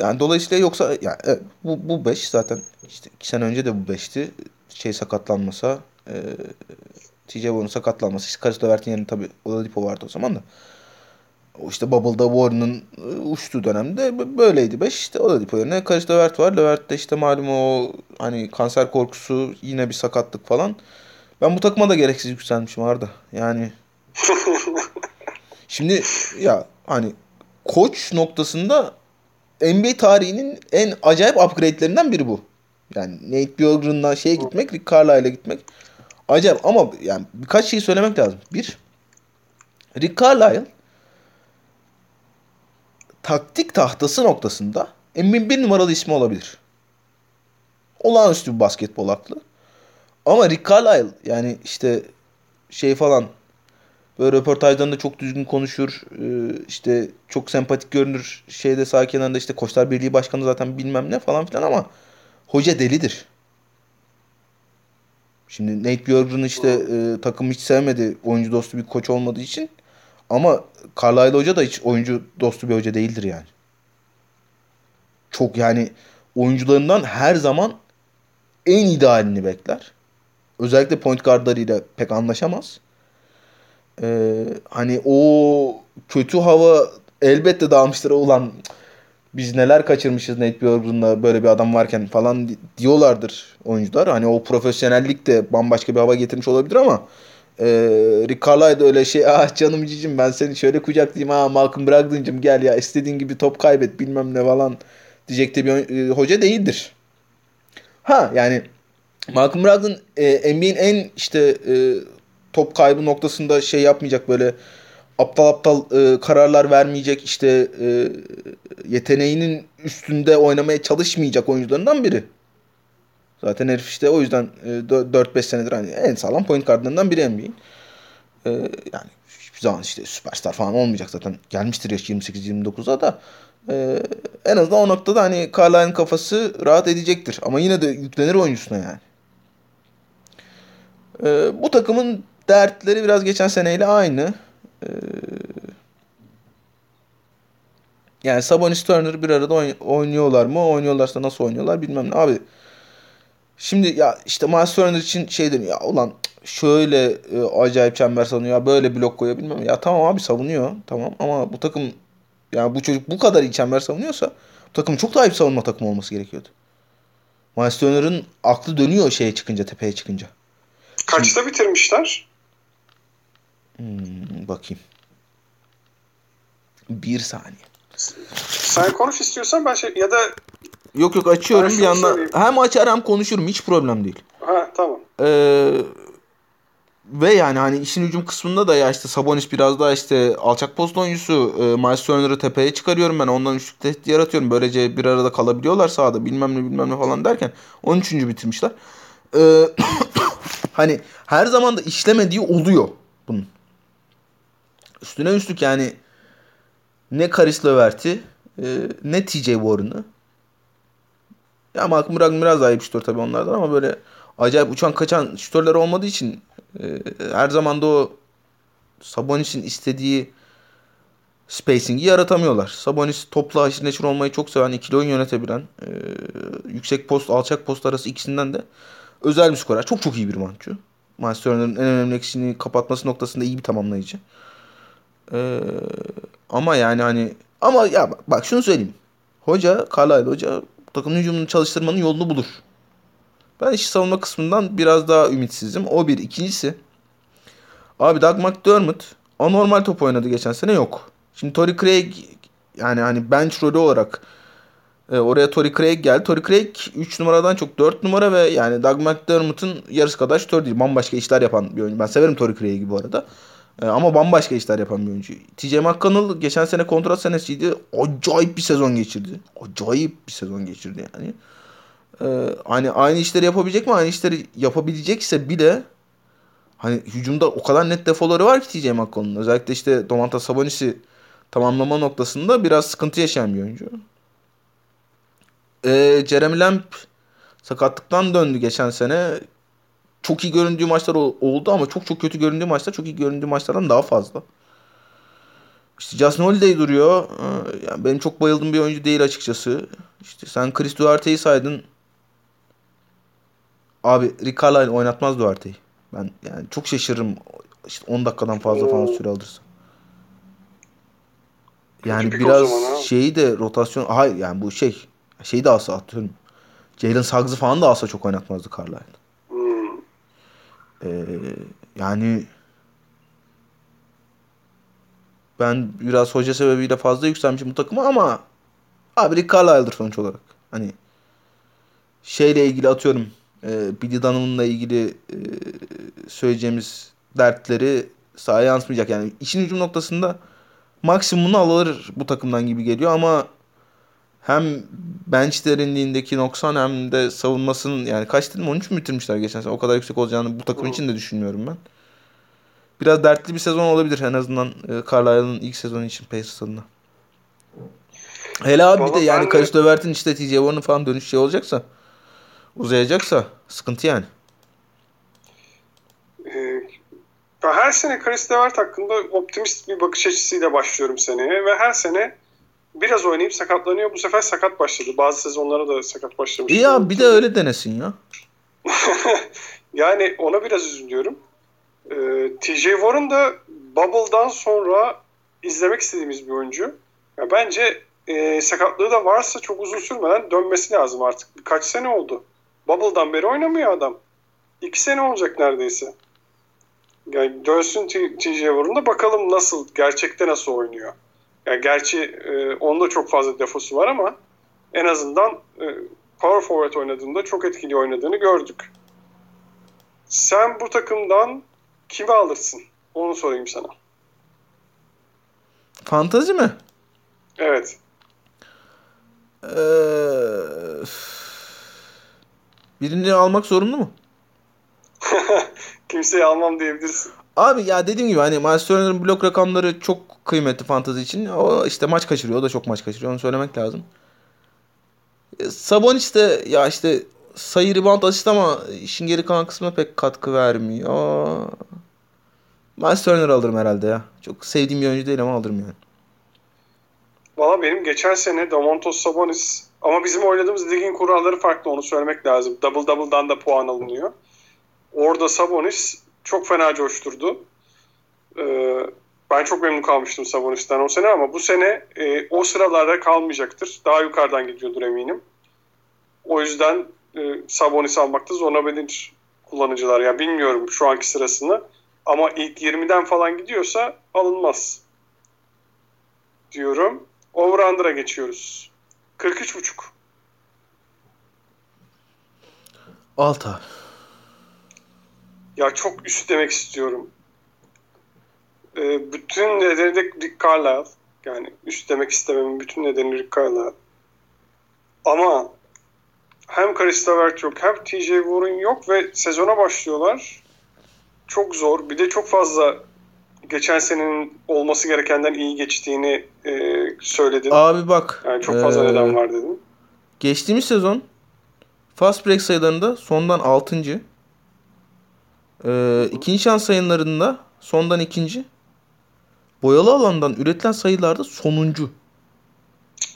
yani dolayısıyla yoksa yani, evet, bu, bu beş zaten işte iki sene önce de bu beşti. Şey sakatlanmasa ee, TJ Warren sakatlanmasa işte Karis Levert'in yerine tabii Oladipo vardı o zaman da. O işte Bubble'da Warren'ın e, uçtuğu dönemde böyleydi 5. İşte Oladipo yerine Karis Levert var. Levert de işte malum o hani kanser korkusu yine bir sakatlık falan. Ben bu takıma da gereksiz yükselmişim Arda. Yani şimdi ya hani koç noktasında NBA tarihinin en acayip upgrade'lerinden biri bu. Yani Nate Bjorkgren'dan şeye gitmek, Rick Carlisle'a gitmek. Acayip ama yani birkaç şey söylemek lazım. Bir, Rick Carlisle taktik tahtası noktasında NBA'nin bir numaralı ismi olabilir. Olağanüstü bir basketbol aklı. Ama Rick Carlisle yani işte şey falan böyle röportajlarında çok düzgün konuşur. Ee, işte çok sempatik görünür. Şeyde sağ kenarında işte Koçlar Birliği Başkanı zaten bilmem ne falan filan ama hoca delidir. Şimdi Nate Bjorkgren işte e, takım hiç sevmedi. Oyuncu dostu bir koç olmadığı için. Ama Carlisle Hoca da hiç oyuncu dostu bir hoca değildir yani. Çok yani oyuncularından her zaman en idealini bekler. Özellikle point guardlarıyla pek anlaşamaz. Ee, hani o kötü hava elbette dağılmıştır. Ulan biz neler kaçırmışız Nate Bjorkgren'la böyle bir adam varken falan di- diyorlardır oyuncular. Hani o profesyonellik de bambaşka bir hava getirmiş olabilir ama e, Rick Carlisle öyle şey ah canım cicim ben seni şöyle kucaklayayım ah Malcolm Brogdon'cım gel ya istediğin gibi top kaybet bilmem ne falan diyecek de bir e, hoca değildir. Ha yani Malcolm Brogdon e, NBA'in en işte e, top kaybı noktasında şey yapmayacak böyle aptal aptal e, kararlar vermeyecek işte e, yeteneğinin üstünde oynamaya çalışmayacak oyuncularından biri. Zaten herif işte o yüzden e, 4-5 senedir hani en sağlam point guardlarından biri NBA'in. E, yani hiçbir zaman işte süperstar falan olmayacak zaten. Gelmiştir yaş 28-29'a da. E, en azından o noktada hani Carlisle'ın kafası rahat edecektir. Ama yine de yüklenir oyuncusuna yani. E, bu takımın dertleri biraz geçen seneyle aynı. E, yani Sabonis Turner bir arada oyn- oynuyorlar mı? Oynuyorlarsa nasıl oynuyorlar bilmem ne. Abi Şimdi ya işte Miles Turner için şey deniyor ya ulan şöyle e, acayip çember savunuyor böyle blok koyuyor bilmem ya tamam abi savunuyor tamam ama bu takım yani bu çocuk bu kadar iyi çember savunuyorsa bu takım çok daha iyi savunma takımı olması gerekiyordu. Miles Turner'ın aklı dönüyor şeye çıkınca tepeye çıkınca. Kaçta bitirmişler? Hmm, bakayım. Bir saniye. Sen konuş istiyorsan ben şey ya da Yok yok açıyorum Ben bir yandan. söyleyeyim. Hem açar hem konuşurum hiç problem değil. ha tamam. Ee, ve yani hani işin hücum kısmında da ya işte Sabonis biraz daha işte alçak post oyuncusu. E, Miles Turner'ı tepeye çıkarıyorum ben. Ondan üçlük tehdit yaratıyorum. Böylece bir arada kalabiliyorlar sahada bilmem ne bilmem ne falan derken 13. bitirmişler. Ee, hani her zaman da işlemediği oluyor bunun. Üstüne üstlük yani ne Karis Levert'i e, ne TJ Warren'ı ya Malcolm Brogdon biraz daha iyi bir tabii onlardan ama böyle acayip uçan kaçan şutörler olmadığı için e, her zaman da o Sabonis'in istediği spacing'i yaratamıyorlar. Sabonis topla haşır neşir olmayı çok seven, ikili oyun yönetebilen, e, yüksek post, alçak post arası ikisinden de özel bir skorer. Çok çok iyi bir maççı. Miles en önemli eksikliğini kapatması noktasında iyi bir tamamlayıcı. E, ama yani hani ama ya bak, şunu söyleyeyim. Hoca, Carlisle Hoca takımın hücumunu çalıştırmanın yolunu bulur. Ben işi savunma kısmından biraz daha ümitsizim. O bir. İkincisi abi Doug McDermott anormal top oynadı geçen sene yok. Şimdi Tory Craig yani hani bench rolü olarak e, oraya Tory Craig geldi. Tory Craig 3 numaradan çok 4 numara ve yani Doug McDermott'ın yarısı kadar şutör değil. Bambaşka işler yapan bir oyuncu. Ben severim Tory Craig'i bu arada. E, ama bambaşka işler yapan bir oyuncu. TJ McConnell geçen sene kontrat senesiydi. Acayip bir sezon geçirdi. Acayip bir sezon geçirdi yani. Ee, hani aynı işleri yapabilecek mi? Aynı işleri yapabilecekse bile hani hücumda o kadar net defoları var ki TJ McConnell'ın. Özellikle işte Domantas Sabonis'i tamamlama noktasında biraz sıkıntı yaşayan bir oyuncu. Ee, Jeremy Lamb sakatlıktan döndü geçen sene. Çok iyi göründüğü maçlar ol- oldu ama çok çok kötü göründüğü maçlar çok iyi göründüğü maçlardan daha fazla. İşte Justin Holiday duruyor. Ee, Yani benim çok bayıldığım bir oyuncu değil açıkçası. İşte sen Chris Duarte'yi saydın. Abi Rick Carlisle oynatmaz Duarte'yi. Ben yani çok şaşırırım. İşte 10 dakikadan fazla falan süre alırsa. Yani biraz şeyi de rotasyon hayır yani bu şey şeyi de alsa atıyorum. Jalen Suggs'ı falan da alsa çok oynatmazdı Carlisle. Ee, yani ben biraz hoca sebebiyle fazla yükselmişim bu takıma ama abi Rick Carlisle'dır sonuç olarak. Hani şeyle ilgili atıyorum e, Billy Donovan'la ilgili e, söyleyeceğimiz dertleri sahaya yansımayacak. Yani işin hücum noktasında maksimumunu alır bu takımdan gibi geliyor ama hem bench derinliğindeki noksan hem de savunmasının yani kaç dedim 13 mü bitirmişler geçen sene. O kadar yüksek olacağını bu takım için de düşünmüyorum ben. Biraz dertli bir sezon olabilir en azından e, Carlisle'ın ilk sezonu için Pacers adına. Hele abi bir Valla de yani de- Karis Levert'in işte TJ Warren'ın falan dönüş şey olacaksa uzayacaksa sıkıntı yani. Ee, ben her sene Chris Levert hakkında optimist bir bakış açısıyla başlıyorum seneye ve her sene biraz oynayıp sakatlanıyor. Bu sefer sakat başladı. Bazı sezonlara da sakat başlamış. İyi abi bir de öyle denesin ya. Yani ona biraz üzülüyorum. Ee, TJ Warren da Bubble'dan sonra izlemek istediğimiz bir oyuncu. Ya bence e, sakatlığı da varsa çok uzun sürmeden dönmesi lazım artık. Birkaç sene oldu. Bubble'dan beri oynamıyor adam. İki sene olacak neredeyse. Yani dönsün TJ Warren da bakalım nasıl, gerçekte nasıl oynuyor. Yani gerçi e, onda çok fazla defosu var ama en azından e, power forward oynadığında çok etkili oynadığını gördük. Sen bu takımdan kimi alırsın? Onu sorayım sana. Fantazi mi? Evet. Ee, birini almak zorunlu mu? Kimseyi almam diyebilirsin. Abi ya dediğim gibi hani Miles Turner'ın blok rakamları çok kıymetli fantazi için. O işte maç kaçırıyor. O da çok maç kaçırıyor. Onu söylemek lazım. E, Sabonis de ya işte sayı rebound asist ama işin geri kalan kısmına pek katkı vermiyor. Miles Turner alırım herhalde ya. Çok sevdiğim bir oyuncu değil ama alırım yani. Valla benim geçen sene Domantos Sabonis ama bizim oynadığımız ligin kuralları farklı onu söylemek lazım. Double double'dan da puan alınıyor. Orada Sabonis çok fena coşturdu. Ee, ben çok memnun kalmıştım Sabonis'ten o sene ama bu sene e, o sıralarda kalmayacaktır. Daha yukarıdan gidiyordur eminim. O yüzden e, Sabonis almakta zorlanabilir kullanıcılar. Ya bilmiyorum şu anki sırasını ama ilk 20'den falan gidiyorsa alınmaz diyorum. Over geçiyoruz. 43.5. Alt abi. Ya çok üst demek istiyorum. Ee, bütün nedeni de Rick Carlisle. Yani üst demek istememin bütün nedeni Rick Carlisle. Ama hem Karista Vert yok hem TJ Warren yok ve sezona başlıyorlar. Çok zor. Bir de çok fazla geçen senenin olması gerekenden iyi geçtiğini e, söyledin. Abi bak. Yani çok fazla ee, neden var dedin. Geçtiğimiz sezon fast break sayılarında sondan 6. Ee, ikinci şans sayılarında sondan ikinci. Boyalı alandan üretilen sayılarda sonuncu.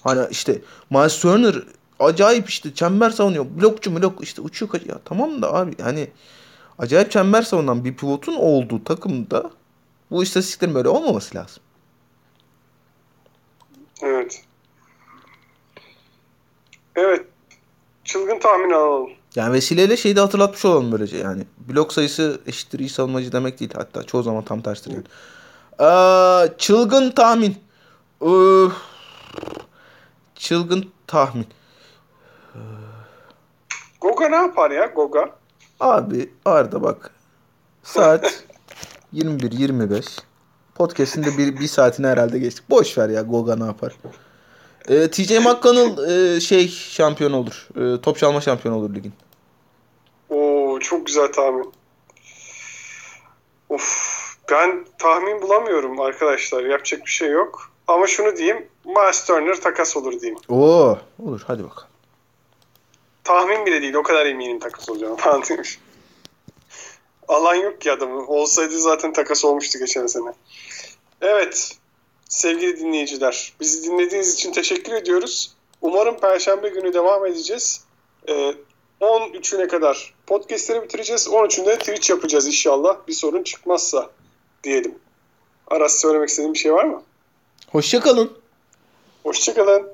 Hani işte Miles Turner acayip işte çember savunuyor. Blokçu blok işte uçuyor kaçıyor. Ya tamam da abi hani acayip çember savunan bir pivotun olduğu takımda bu istatistiklerin böyle olmaması lazım. Evet. Evet. Çılgın tahmin alalım. Yani vesileyle şeyi de hatırlatmış olalım böylece yani. Blok sayısı eşittir iyi savunmacı demek değil. Hatta çoğu zaman tam tersidir yani. Ee, çılgın tahmin. Ee, çılgın tahmin. Goga ne yapar ya Goga? Abi Arda bak. Saat 21.25. Podcast'in de bir, bir saatini herhalde geçtik. Boş ver ya Goga ne yapar. Ee, TJ McConnell e, şey şampiyon olur. E, top çalma şampiyonu olur ligin. Oo çok güzel tahmin. Of ben tahmin bulamıyorum arkadaşlar. Yapacak bir şey yok. Ama şunu diyeyim. Miles Turner takas olur diyeyim. Oo olur hadi bakalım. Tahmin bile değil. O kadar eminim takas olacağını falan demiş. Alan yok ki adamın. Olsaydı zaten takas olmuştu geçen sene. Evet. Sevgili dinleyiciler. Bizi dinlediğiniz için teşekkür ediyoruz. Umarım Perşembe günü devam edeceğiz. Ee, 13'üne kadar podcastleri bitireceğiz. 13'ünde Twitch yapacağız inşallah. Bir sorun çıkmazsa diyelim. Aras söylemek istediğin bir şey var mı? Hoşçakalın. Hoşçakalın.